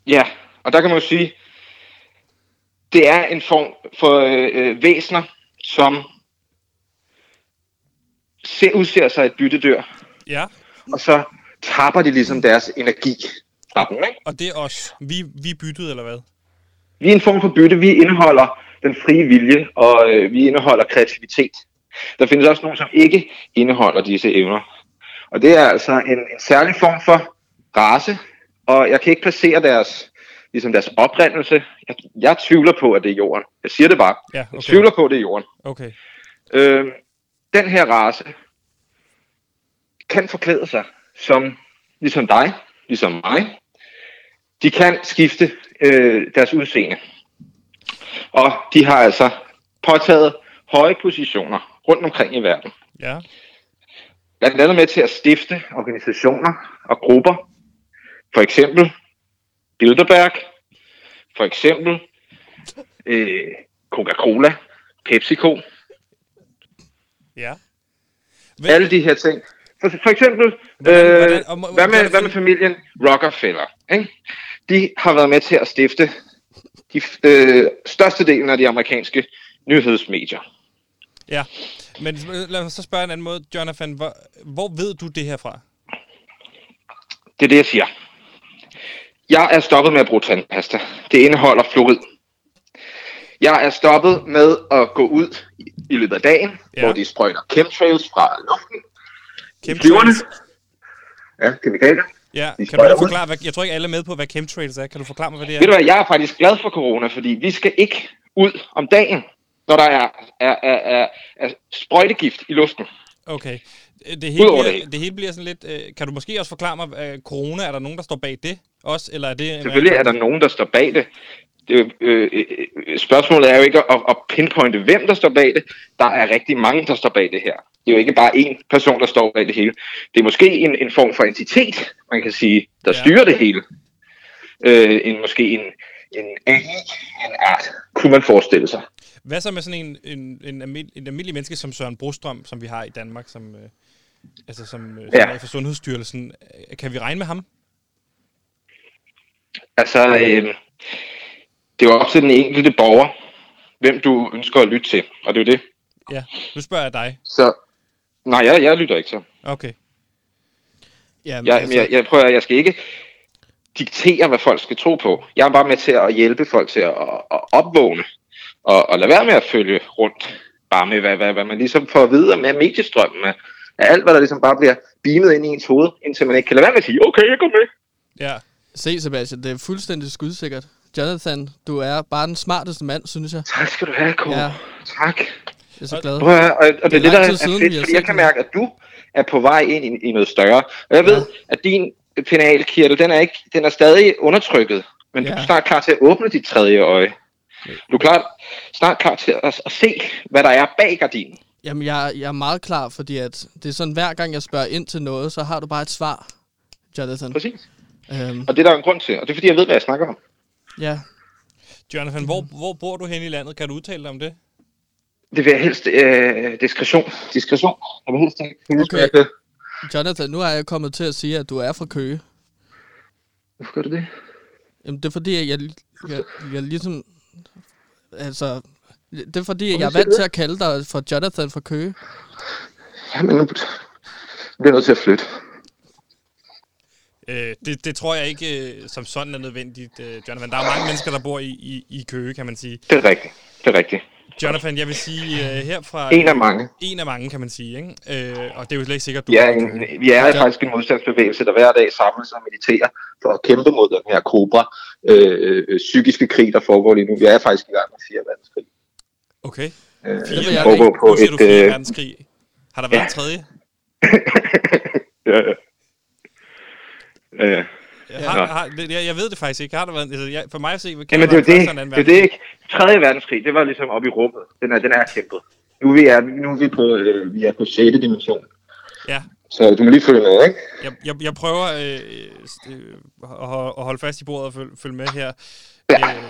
Ja, og der kan man jo sige, det er en form for øh, øh væsener, som ser, udser sig et byttedyr. Ja. Og så tapper de ligesom deres energi dem, ikke? Og det er os. Vi, vi er byttet, eller hvad? Vi er en form for bytte. Vi indeholder den frie vilje, og øh, vi indeholder kreativitet. Der findes også nogen, som ikke indeholder disse evner. Og det er altså en, en særlig form for race, og jeg kan ikke placere deres ligesom deres oprindelse. Jeg, jeg tvivler på, at det er jorden. Jeg siger det bare. Ja, okay. Jeg tvivler på, at det er jorden. Okay. Øh, den her race kan forklæde sig som, ligesom dig, ligesom mig. De kan skifte øh, deres udseende. Og de har altså påtaget høje positioner rundt omkring i verden. Ja. Blandt andet med til at stifte organisationer og grupper. For eksempel Bilderberg. For eksempel øh, Coca-Cola, PepsiCo. Ja. Hvem? Alle de her ting. For, for eksempel, hvordan, øh, hvordan, og, hvad, med, hvad med familien Rockefeller? Ikke? De har været med til at stifte de øh, største delen af de amerikanske nyhedsmedier. Ja, men lad mig så spørge en anden måde, Jonathan. Hvor, hvor ved du det her fra? Det er det, jeg siger. Jeg er stoppet med at bruge tandpasta. Det indeholder fluorid. Jeg er stoppet med at gå ud i, i løbet af dagen, ja. hvor de sprøjter chemtrails fra luften. Chemtrails? Ja, kemikalier. Ja, de kan du forklare, hvad, jeg tror ikke alle er med på, hvad chemtrails er. Kan du forklare mig, hvad det er? Ved du hvad, jeg er faktisk glad for corona, fordi vi skal ikke ud om dagen, når der er, er, er, er, er sprøjtegift i luften. Okay. Det hele, bliver, det. det hele bliver sådan lidt... Øh, kan du måske også forklare mig, at corona, er der nogen, der står bag det også? Eller er det Selvfølgelig er der nogen, der står bag det. det øh, øh, spørgsmålet er jo ikke at, at pinpointe, hvem der står bag det. Der er rigtig mange, der står bag det her. Det er jo ikke bare én person, der står bag det hele. Det er måske en, en form for entitet, man kan sige, der ja. styrer det hele. Øh, en, måske en, en AI, en art, kunne man forestille sig. Hvad så med sådan en, en, en, almindelig, en almindelig menneske som Søren Brostrøm, som vi har i Danmark, som, øh, altså som, øh, ja. som er for Sundhedsstyrelsen? Kan vi regne med ham? Altså, øh, det er jo op til den enkelte borger, hvem du ønsker at lytte til, og det er jo det. Ja, nu spørger jeg dig. Så, nej, jeg, jeg lytter ikke så. Okay. Ja, men jeg, altså... jeg, jeg prøver, jeg skal ikke diktere, hvad folk skal tro på. Jeg er bare med til at hjælpe folk til at, at opvågne og, og lade være med at følge rundt bare med, hvad, hvad, hvad man ligesom får at vide med mediestrømmen, af alt, hvad der ligesom bare bliver beamet ind i ens hoved, indtil man ikke kan lade være med at sige, okay, jeg går med. Ja. Se, Sebastian, det er fuldstændig skudsikkert. Jonathan, du er bare den smarteste mand, synes jeg. Tak skal du have, Kåre. Ja. Tak. Jeg er så glad. Prøv at, og, og det er det, der er siden, fedt, fordi jeg kan mærke, at du er på vej ind i, i noget større. Og jeg ved, ja. at din penalkirtel, den er, ikke, den er stadig undertrykket, men ja. du er snart klar til at åbne dit tredje øje. Du er klar, snart klar til at, at se, hvad der er bag gardinen. Jamen, jeg, jeg er meget klar, fordi at det er sådan, hver gang jeg spørger ind til noget, så har du bare et svar, Jonathan. Præcis. Øhm. Og det er der en grund til, og det er fordi, jeg ved, hvad jeg snakker om. Ja. Jonathan, hvor, hvor bor du hen i landet? Kan du udtale dig om det? Det vil jeg helst... Øh, diskretion. Diskretion. Jeg vil helst ikke... Okay. Jonathan, nu er jeg kommet til at sige, at du er fra Køge. Hvorfor gør du det? Jamen, det er fordi, jeg, jeg, jeg, jeg ligesom Altså, det er fordi, jeg er vant til at kalde dig for Jonathan fra Køge. Jamen, nu bliver nødt til at flytte. Øh, det, det tror jeg ikke øh, som sådan er nødvendigt, øh, Jonathan. Der er mange mennesker, der bor i, i, i Køge, kan man sige. Det er rigtigt. Det er rigtigt. Jonathan, jeg vil sige uh, herfra... En af mange. En af mange, kan man sige. Ikke? Uh, og det er jo slet ikke sikkert, du... Ja, en, vi er ja. faktisk en modstandsbevægelse, der hver dag samles og mediterer for at kæmpe mod den her kobra øh, øh, psykiske krig, der foregår lige nu. Vi er faktisk i gang med 4. verdenskrig. Okay. Øh, fire foregår på et... Du 4. verdenskrig. Har der været ja. en tredje? ja, ja. Ja, ja. Ja. Har, har, det, jeg, jeg ved det faktisk ikke. Har der været, altså, jeg, for mig at se, kan Jamen, det er det, det, er det ikke. 3. verdenskrig, det var ligesom oppe i rummet. Den er, den er kæmpet. Nu er vi, er, nu er vi, på, øh, vi er på 6. dimension. Ja. Så du må lige følge med, ikke? Jeg, jeg, jeg prøver øh, øh, at holde fast i bordet og følge, følge med her. Ja. Øh,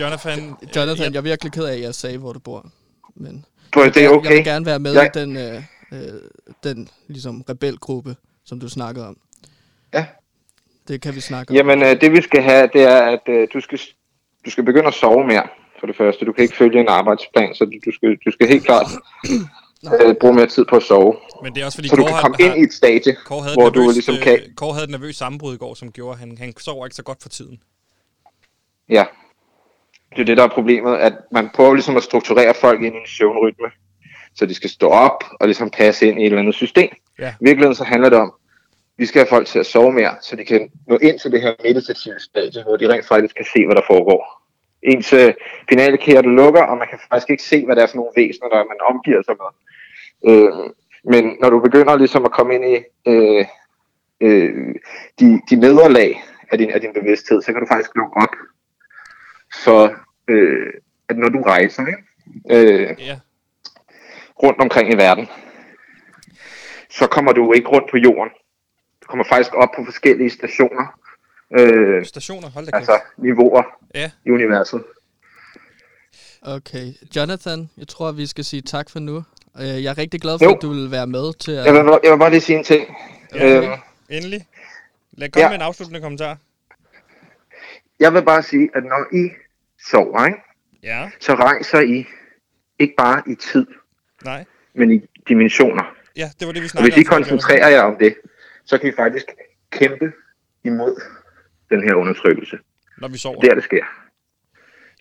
Jonathan... Jonathan, jeg, jeg er virkelig ked af, at jeg sagde, hvor du bor. Men Bro, det er okay. Jeg vil gerne være med ja. i den, øh, øh, den ligesom, rebelgruppe, som du snakkede om. Ja, det kan vi snakke om. Jamen, øh, det vi skal have, det er, at øh, du, skal, du skal begynde at sove mere, for det første. Du kan ikke følge en arbejdsplan, så du, du, skal, du skal helt klart øh, bruge mere tid på at sove. Men det er også fordi, så du kan komme har, ind i et stadie, hvor nervøs, du ligesom kan... Øh, Kåre havde et nervøs sammenbrud i går, som gjorde, at han, han sover ikke så godt for tiden. Ja, det er det, der er problemet, at man prøver ligesom at strukturere folk ind i en søvnrytme, så de skal stå op og ligesom passe ind i et eller andet system. Ja. I virkeligheden så handler det om, vi skal have folk til at sove mere, så de kan nå ind til det her meditative stadie, hvor de rent faktisk kan se, hvad der foregår. Ens øh, finalekære, du lukker, og man kan faktisk ikke se, hvad det er for nogle væsener, der man omgiver sig med. Øh, men når du begynder ligesom at komme ind i øh, øh, de, de nederlag af din, af din bevidsthed, så kan du faktisk lukke op for, øh, at når du rejser ikke? Øh, yeah. rundt omkring i verden, så kommer du ikke rundt på jorden. Kommer faktisk op på forskellige stationer. Øh, stationer? Hold da Altså niveauer ja. i universet. Okay. Jonathan, jeg tror, vi skal sige tak for nu. Jeg er rigtig glad for, jo. at du vil være med til at... Jeg vil, jeg vil bare lige sige en ting. Okay. Øhm, Endelig. Lad komme ja. med en afsluttende kommentar. Jeg vil bare sige, at når I sover, ikke? Ja. så rejser I ikke bare i tid, Nej. men i dimensioner. Ja, det var det, vi snakkede Og hvis I koncentrerer jer om det, så kan I faktisk kæmpe imod den her undertrykkelse. Når vi sover. Det er det sker.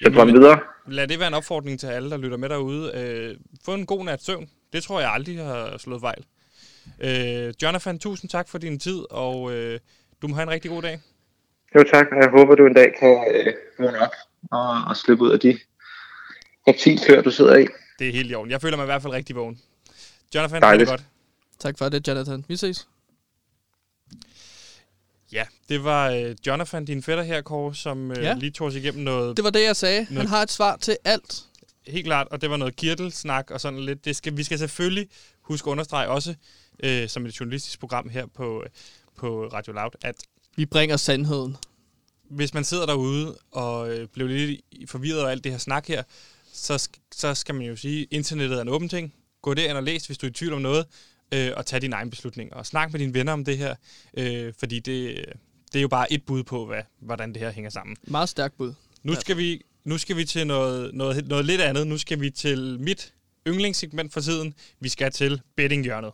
Så drøm videre. Lad det være en opfordring til alle, der lytter med derude. Øh, få en god nat søvn. Det tror jeg aldrig har slået fejl. Øh, Jonathan, tusind tak for din tid, og øh, du må have en rigtig god dag. Jo tak, og jeg håber, du en dag kan øh, vågne op og, og slippe ud af de reptilkør, du sidder i. Det er helt i orden. Jeg føler mig i hvert fald rigtig vågen. Jonathan, Dejligt. det godt. Tak for det, Jonathan. Vi ses. Ja, det var øh, Jonathan, din fætter her, Kåre, som øh, ja. lige tog os igennem noget... Det var det, jeg sagde. Noget... Han har et svar til alt. Helt klart, og det var noget kirtelsnak og sådan lidt. Det skal, vi skal selvfølgelig huske at understrege også, øh, som et journalistisk program her på, på Radio Loud, at... Vi bringer sandheden. Hvis man sidder derude og øh, bliver lidt forvirret af alt det her snak her, så, så skal man jo sige, at internettet er en åben ting. Gå derind og læs, hvis du er i tvivl om noget, øh, og tag din egen beslutning. Og snak med dine venner om det her, øh, fordi det, det er jo bare et bud på, hvad, hvordan det her hænger sammen. Meget stærkt bud. Nu skal vi, nu skal vi til noget, noget, noget lidt andet. Nu skal vi til mit yndlingssegment for tiden. Vi skal til bettinghjørnet.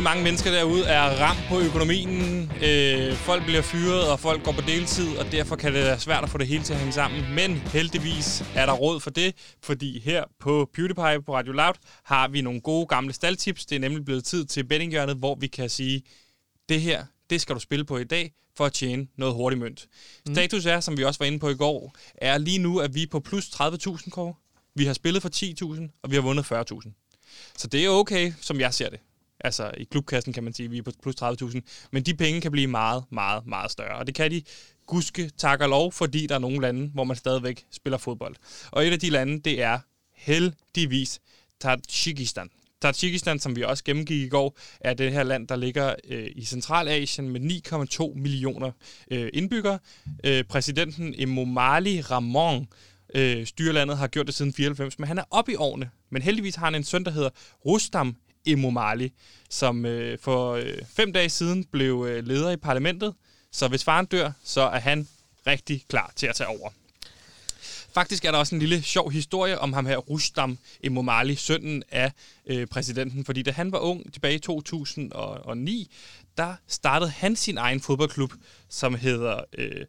Rigtig mange mennesker derude er ramt på økonomien. Øh, folk bliver fyret, og folk går på deltid, og derfor kan det være svært at få det hele til at hænge sammen. Men heldigvis er der råd for det, fordi her på PewDiePie på Radio Loud har vi nogle gode gamle staldtips. Det er nemlig blevet tid til bettinghjørnet, hvor vi kan sige, det her, det skal du spille på i dag for at tjene noget hurtigt mønt. Mm. Status er, som vi også var inde på i går, er lige nu, at vi er på plus 30.000 kår. Vi har spillet for 10.000, og vi har vundet 40.000. Så det er okay, som jeg ser det. Altså i klubkassen kan man sige, at vi er på plus 30.000. Men de penge kan blive meget, meget, meget større. Og det kan de guske tak og lov, fordi der er nogle lande, hvor man stadigvæk spiller fodbold. Og et af de lande, det er heldigvis Tajikistan. Tajikistan, som vi også gennemgik i går, er det her land, der ligger øh, i Centralasien med 9,2 millioner øh, indbyggere. Øh, præsidenten Emomali Ramon øh, styrelandet har gjort det siden 94, men han er oppe i årene. Men heldigvis har han en søn, der hedder Rustam Emomali, som øh, for øh, fem dage siden blev øh, leder i parlamentet. Så hvis faren dør, så er han rigtig klar til at tage over. Faktisk er der også en lille sjov historie om ham her, Rustam Emomali, sønnen af øh, præsidenten. Fordi da han var ung, tilbage i 2009, der startede han sin egen fodboldklub, som hedder, øh,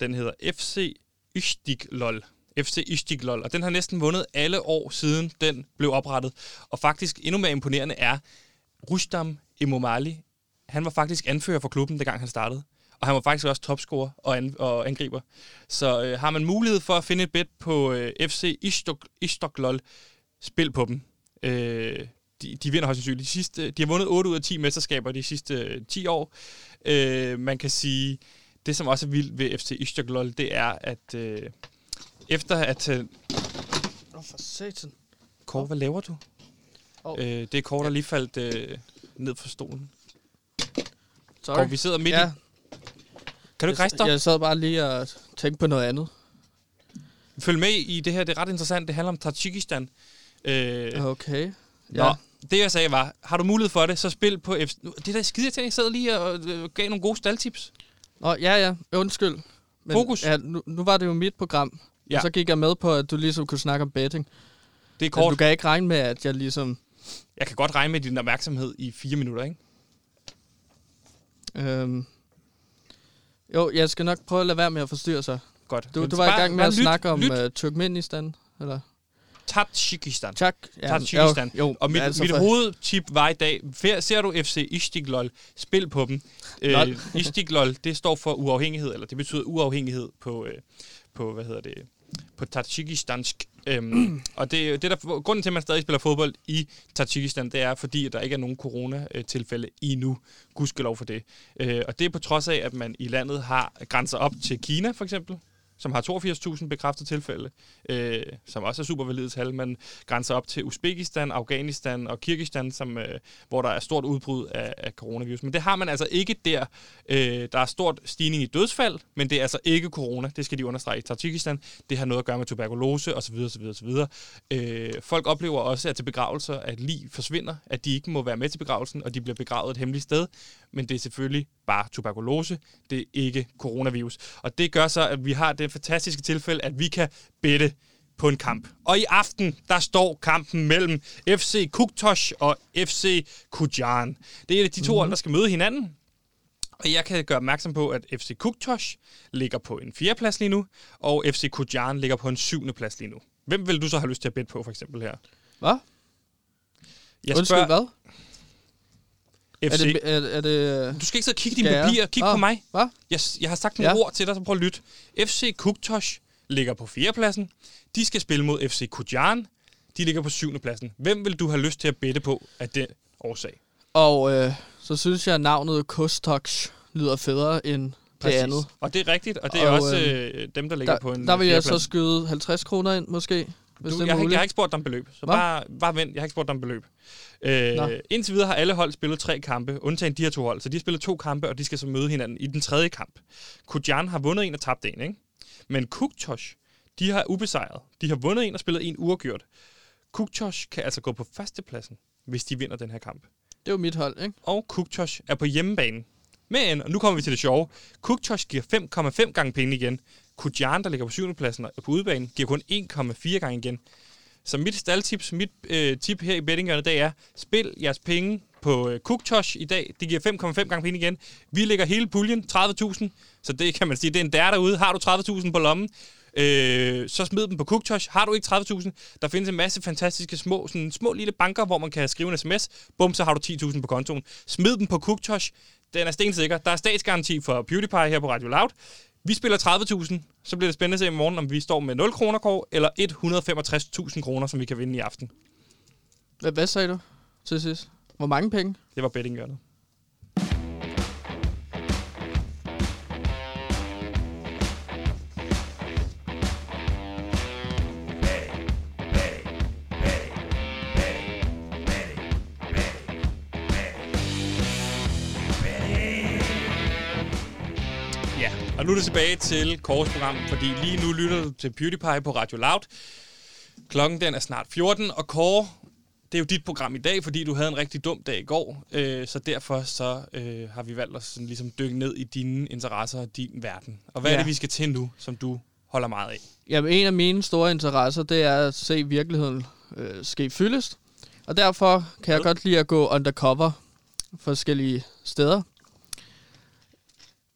den hedder FC Ystiklol. FC Istiklol, og den har næsten vundet alle år siden den blev oprettet. Og faktisk endnu mere imponerende er Rustam Emomali. Han var faktisk anfører for klubben, dengang han startede. Og han var faktisk også topscorer og, an- og angriber. Så øh, har man mulighed for at finde et bet på øh, FC Istoklol, spil på dem. Øh, de, de vinder højst sandsynligt. De, sidste, de har vundet 8 ud af 10 mesterskaber de sidste øh, 10 år. Øh, man kan sige, det som også er vildt ved FC Istoklol, det er, at øh, efter at... Øh, Åh, oh, for satan. Kåre, hvad laver du? Oh. Øh, det er Kåre, der lige faldt øh, ned fra stolen. Sorry. Og vi sidder midt ja. i... Kan du ikke rejse dig? Jeg sad bare lige og tænkte på noget andet. Følg med i det her, det er ret interessant. Det handler om Tajikistan. Øh, okay. Ja. Nå, det jeg sagde var, har du mulighed for det, så spil på... F det der skide, jeg sad lige og øh, gav nogle gode staldtips. Nå, ja, ja. Undskyld. Men, Fokus. Ja, nu, nu var det jo mit program. Ja. Og så gik jeg med på, at du ligesom kunne snakke om betting. Det er kort. du kan ikke regne med, at jeg ligesom... Jeg kan godt regne med din opmærksomhed i fire minutter, ikke? Øhm, jo, jeg skal nok prøve at lade være med at forstyrre sig. Godt. Du, du var bare, i gang med at lyt, snakke om uh, Turkmenistan, eller? Tajikistan. Tak. Ja. Jo, jo, og mit, altså mit for... hovedtip var i dag, ser du FC Istiklol, spil på dem. Øh, Istiklol, det står for uafhængighed, eller det betyder uafhængighed på, øh, på hvad hedder det, på tajikistansk. Øhm, og det, det der, grunden til, at man stadig spiller fodbold i Tajikistan, det er, fordi der ikke er nogen corona-tilfælde i. Gudskelov for det. Øh, og det er på trods af, at man i landet har grænser op til Kina, for eksempel som har 82.000 bekræftede tilfælde, øh, som også er super valide tal, men grænser op til Uzbekistan, Afghanistan og Kirgistan, som, øh, hvor der er stort udbrud af, af coronavirus. Men det har man altså ikke der. Øh, der er stort stigning i dødsfald, men det er altså ikke corona. Det skal de understrege i Tajikistan. Det har noget at gøre med tuberkulose osv. osv., osv. Øh, folk oplever også, at til begravelser, at lig forsvinder, at de ikke må være med til begravelsen, og de bliver begravet et hemmeligt sted. Men det er selvfølgelig bare tuberkulose. Det er ikke coronavirus. Og det gør så, at vi har det fantastiske tilfælde, at vi kan bette på en kamp. Og i aften, der står kampen mellem FC Kuktosh og FC Kujan. Det er de to mm-hmm. hold, der skal møde hinanden. Og jeg kan gøre opmærksom på, at FC Kuktosh ligger på en fjerdeplads lige nu, og FC Kujan ligger på en syvende plads lige nu. Hvem vil du så have lyst til at bette på, for eksempel her? Hvad? Jeg Undskyld, spørger, hvad? FC. Er det, er, er det, du skal ikke sidde og kigge dine papirer. Kig ah, på mig. Hvad? Jeg, jeg har sagt nogle ja. ord til dig, så prøv at lytte. FC Kuktosh ligger på fjerdepladsen. De skal spille mod FC Kujan. De ligger på syvende pladsen. Hvem vil du have lyst til at bette på af den årsag? Og øh, så synes jeg, at navnet Kustox lyder federe end Præcis. det andet. Og det er rigtigt, og det er og, også øh, øh, dem, der ligger der, på en Der vil jeg så skyde 50 kroner ind, måske. Hvis du, jeg, har, jeg har ikke spurgt dig om beløb, så bare, bare vent. Jeg har ikke spurgt dig om beløb. Øh, indtil videre har alle hold spillet tre kampe, undtagen de her to hold. Så de har spillet to kampe, og de skal så møde hinanden i den tredje kamp. Kujan har vundet en og tabt en, ikke? Men Kuktosh, de har ubesejret. De har vundet en og spillet en uafgjort. Kuktosh kan altså gå på førstepladsen, hvis de vinder den her kamp. Det er jo mit hold, ikke? Og Kuktosh er på hjemmebane. Men, og nu kommer vi til det sjove, Kuktosh giver 5,5 gange penge igen. Kujan, der ligger på 7. pladsen og på udebanen, giver kun 1,4 gange igen. Så mit staldtips, mit øh, tip her i bettingerne, det er, spil jeres penge på øh, Cooktosh i dag. Det giver 5,5 gange penge igen. Vi lægger hele puljen, 30.000. Så det kan man sige, det er en der derude. Har du 30.000 på lommen, øh, så smid dem på Cooktosh. Har du ikke 30.000, der findes en masse fantastiske små, sådan små lille banker, hvor man kan skrive en sms. Bum, så har du 10.000 på kontoen. Smid dem på Cooktosh. Den er stensikker. Der er statsgaranti for PewDiePie her på Radio Loud. Vi spiller 30.000, så bliver det spændende at se i morgen, om vi står med 0 kroner, Kåre, eller 165.000 kroner, som vi kan vinde i aften. Hvad, hvad sagde du til sidst? Hvor mange penge? Det var bettinghjørnet. Nu er det tilbage til program, fordi lige nu lytter du til PewDiePie på Radio Loud. Klokken den er snart 14, og Kåre, det er jo dit program i dag, fordi du havde en rigtig dum dag i går. Øh, så derfor så øh, har vi valgt at sådan, ligesom dykke ned i dine interesser og din verden. Og hvad ja. er det, vi skal til nu, som du holder meget af? Jamen, en af mine store interesser, det er at se virkeligheden øh, ske fyldest. Og derfor kan jeg godt lide at gå undercover forskellige steder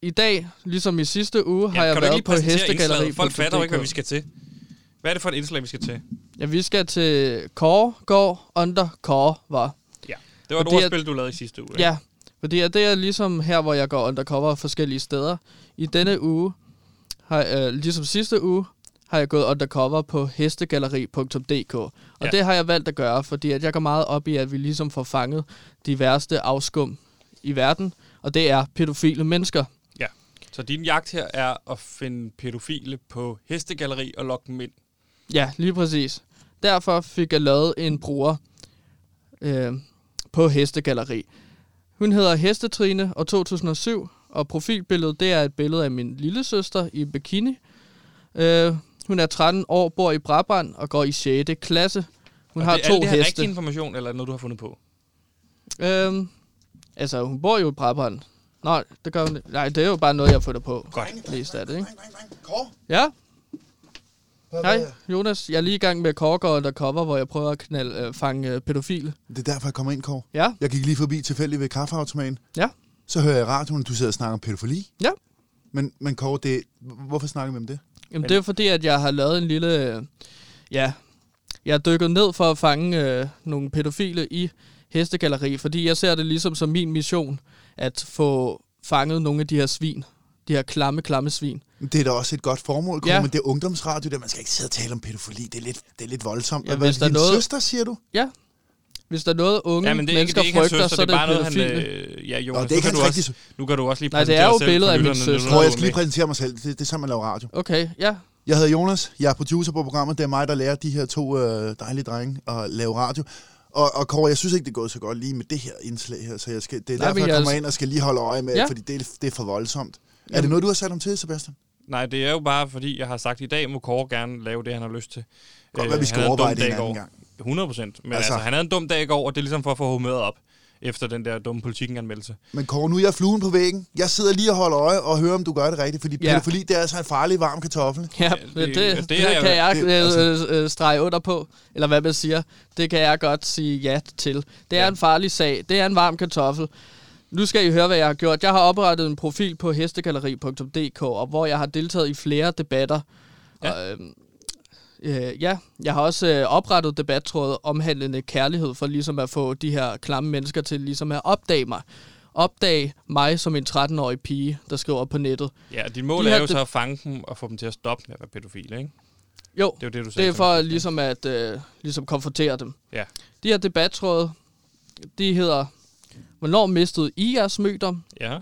i dag, ligesom i sidste uge, ja, har jeg været på hestegalleri. Folk fatter jo ikke, hvad vi skal til. Hvad er det for et indslag, vi skal til? Ja, vi skal til Kåre går under Kåre var. Ja, det var et ordspil, du lavede i sidste uge. Ikke? Ja, fordi det er ligesom her, hvor jeg går undercover forskellige steder. I denne uge, har, øh, ligesom sidste uge, har jeg gået undercover på hestegalleri.dk. Og ja. det har jeg valgt at gøre, fordi at jeg går meget op i, at vi ligesom får fanget de værste afskum i verden, og det er pædofile mennesker. Så din jagt her er at finde pædofile på hestegalleri og lokke dem ind? Ja, lige præcis. Derfor fik jeg lavet en bruger øh, på hestegalleri. Hun hedder Hestetrine og 2007, og profilbilledet det er et billede af min lille søster i bikini. Øh, hun er 13 år, bor i Brabrand og går i 6. klasse. Hun og har det, to er det rigtig information, eller er det noget, du har fundet på? Øh, altså, hun bor jo i Brabrand, Nej, det gør hun Nej, det er jo bare noget, jeg har fundet på. Godt. Mest af det, ikke? Kåre? Ja? Hej, Jonas. Jeg er lige i gang med Korker Undercover, hvor jeg prøver at knalde, øh, fange øh, pædofile. Det er derfor, jeg kommer ind, Kåre. Ja. Jeg gik lige forbi tilfældigt ved kaffeautomaten. Ja. Så hører jeg i radioen, at du sidder og snakker om pædofili. Ja. Men, men Kåre, det, hvorfor snakker vi om det? Jamen, det er fordi, at jeg har lavet en lille... Øh, ja, jeg er dykket ned for at fange øh, nogle pædofile i hestegalleri, fordi jeg ser det ligesom som min mission at få fanget nogle af de her svin. De her klamme, klamme svin. Det er da også et godt formål, Kåre, ja. men det er ungdomsradio, der man skal ikke sidde og tale om pædofili. Det er lidt, det er lidt voldsomt. Ja, hvis der din noget... søster, siger du? Ja, hvis der er noget, unge ja, men det er mennesker ikke, det er frygter, søster, så er det, det bare noget, han, øh, ja, Jonas, Nå, det er ikke nu, kan du også, nu kan du også lige præsentere Nej, det er jo billedet af min søster. Tror jeg skal lige præsentere mig selv. Det, det er sådan, man laver radio. Okay, ja. Jeg hedder Jonas. Jeg er producer på programmet. Det er mig, der lærer de her to øh, dejlige drenge at lave radio. Og, og Kåre, jeg synes ikke, det er gået så godt lige med det her indslag her, så jeg skal, det er Nej, derfor, jeg kommer jeg... ind og skal lige holde øje med, ja. fordi det, det er for voldsomt. Jamen. Er det noget, du har sat ham til, Sebastian? Nej, det er jo bare, fordi jeg har sagt, at i dag må Kåre gerne lave det, han har lyst til. Godt, hvad vi skal overveje det en anden gang. 100 procent. Men altså, altså, han havde en dum dag i går, og det er ligesom for at få humøret op efter den der dumme politikken-anmeldelse. Men Kåre, nu er jeg fluen på væggen. Jeg sidder lige og holder øje og hører, om du gør det rigtigt, fordi ja. pædofili, det er altså en farlig varm kartoffel. Ja, det, det, det, det, det kan jeg, jeg det, altså. Øh, øh, strege under på, eller hvad man siger. Det kan jeg godt sige ja til. Det er ja. en farlig sag. Det er en varm kartoffel. Nu skal I høre, hvad jeg har gjort. Jeg har oprettet en profil på hestegalleri.dk, og hvor jeg har deltaget i flere debatter. Ja. Og, øhm, Øh, ja, jeg har også øh, oprettet debattrådet omhandlende kærlighed, for ligesom at få de her klamme mennesker til ligesom at opdage mig. Opdage mig som en 13-årig pige, der skriver på nettet. Ja, dit mål de er jo så at fange dem og få dem til at stoppe med at være pædofile, ikke? Jo, det er, jo det, du sagde, det er for ligesom at øh, ligesom konfrontere dem. Ja. De her debattråd, de hedder, hvornår mistede I jeres mødom? Ja.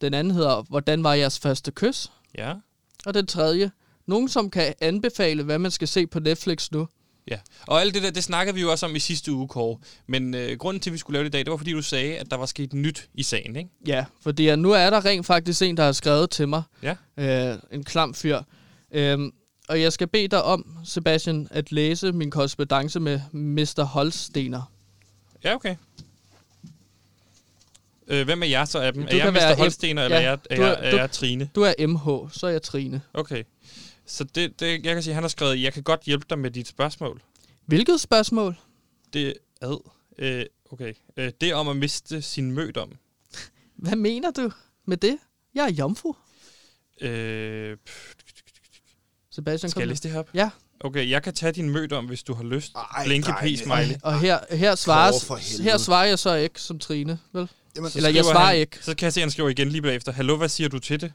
Den anden hedder, hvordan var jeres første kys? Ja. Og den tredje, nogen, som kan anbefale, hvad man skal se på Netflix nu. Ja, og alt det der, det snakkede vi jo også om i sidste uge, Kåre. Men øh, grunden til, at vi skulle lave det i dag, det var, fordi du sagde, at der var sket nyt i sagen, ikke? Ja, fordi ja, nu er der rent faktisk en, der har skrevet til mig. Ja. Øh, en klam fyr. Øhm, og jeg skal bede dig om, Sebastian, at læse min korrespondence med Mr. Holstener. Ja, okay. Øh, hvem er jeg så af dem? Du er jeg Mr. Holstener, eller ja, er, jeg, er, er, er jeg Trine? Du er MH, så er jeg Trine. Okay. Så det, det, jeg kan sige, han har skrevet, jeg kan godt hjælpe dig med dit spørgsmål. Hvilket spørgsmål? Det ad. Øh, okay. Øh, det om at miste sin mødom. Hvad mener du med det? Jeg er jomfru. Øh, Sebastian, Skal jeg læse det her op? Ja. Okay, jeg kan tage din mødom, hvis du har lyst. Ej, Blinke p smiley. Og her, her, svares, her svarer jeg så ikke som Trine, vel? Jamen, Eller jeg svarer han, ikke. Så kan jeg se, at han skriver igen lige bagefter. Hallo, hvad siger du til det?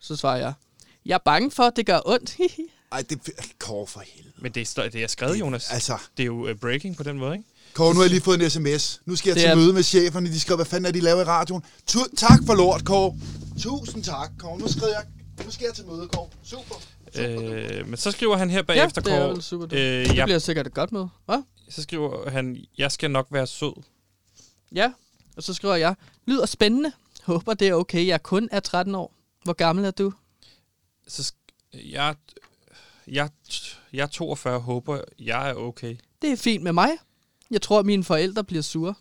Så svarer jeg. Jeg er bange for, at det gør ondt. Ej, det Kåre for helvede. Men det er, det er skrevet, Jonas. Altså. Det er jo uh, breaking på den måde, ikke? Kåre, nu har jeg lige fået en sms. Nu skal jeg det til er... møde med cheferne. De skriver, hvad fanden er de laver i radioen? Tu- tak for lort, Kåre. Tusind tak, Kåre. Nu skriver jeg, nu skal jeg til møde, Kåre. Super. Øh, men så skriver han her bagefter, ja, det er super. Øh, det jeg, bliver sikkert et godt møde. Hvad? Så skriver han, jeg skal nok være sød. Ja, og så skriver jeg, lyder spændende. Håber det er okay, jeg kun er 13 år. Hvor gammel er du? Så jeg, jeg, jeg er 42, håber jeg er okay. Det er fint med mig. Jeg tror, at mine forældre bliver sure.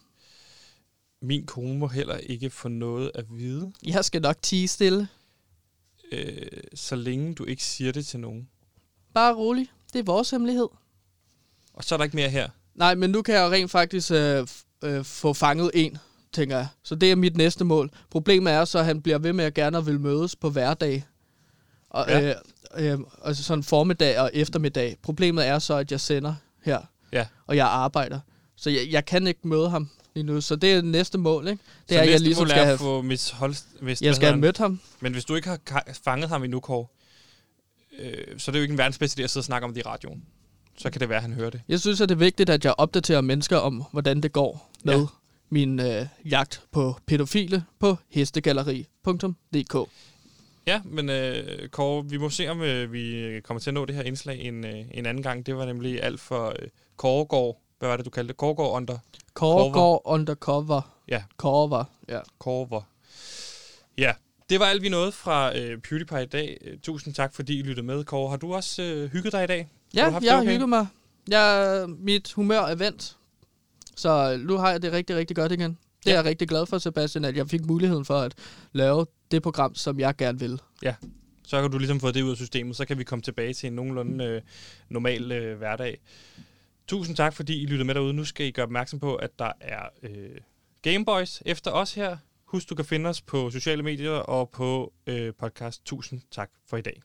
Min kone må heller ikke få noget at vide. Jeg skal nok tige stille. Øh, så længe du ikke siger det til nogen. Bare rolig. Det er vores hemmelighed. Og så er der ikke mere her? Nej, men nu kan jeg jo rent faktisk øh, øh, få fanget en, tænker jeg. Så det er mit næste mål. Problemet er så, at han bliver ved med at gerne vil mødes på hverdag. Og, ja. øh, øh, altså sådan formiddag og eftermiddag. Problemet er så, at jeg sender her, ja. og jeg arbejder. Så jeg, jeg kan ikke møde ham lige nu. Så det er næste mål, ikke? Det så er, jeg ligesom skal have... få Miss Holst... Hvis jeg skal have mødt ham. Men hvis du ikke har fanget ham endnu, Kåre, øh, så er det jo ikke en verdens bedste idé at sidde og snakke om det i radioen. Så kan det være, at han hører det. Jeg synes, at det er vigtigt, at jeg opdaterer mennesker om, hvordan det går med ja. min øh, jagt på pædofile på hestegalleri.dk. Ja, men øh, Kåre, vi må se, om øh, vi kommer til at nå det her indslag en, øh, en anden gang. Det var nemlig alt for øh, Kåregård. Hvad var det, du kaldte det? Kåregård under... Kåregård undercover. Ja. Kårever, ja. Kårever. Ja, det var alt, vi nåede fra øh, PewDiePie i dag. Tusind tak, fordi I lyttede med. Kåre, har du også øh, hygget dig i dag? Ja, jeg har hygget mig. Jeg, mit humør er vendt. Så nu har jeg det rigtig, rigtig godt igen. Det ja. er jeg rigtig glad for, Sebastian, at jeg fik muligheden for at lave det program, som jeg gerne vil. Ja, Så kan du ligesom få det ud af systemet, så kan vi komme tilbage til en nogenlunde øh, normal øh, hverdag. Tusind tak, fordi I lyttede med derude. Nu skal I gøre opmærksom på, at der er øh, Gameboys efter os her. Husk, du kan finde os på sociale medier og på øh, podcast. Tusind tak for i dag.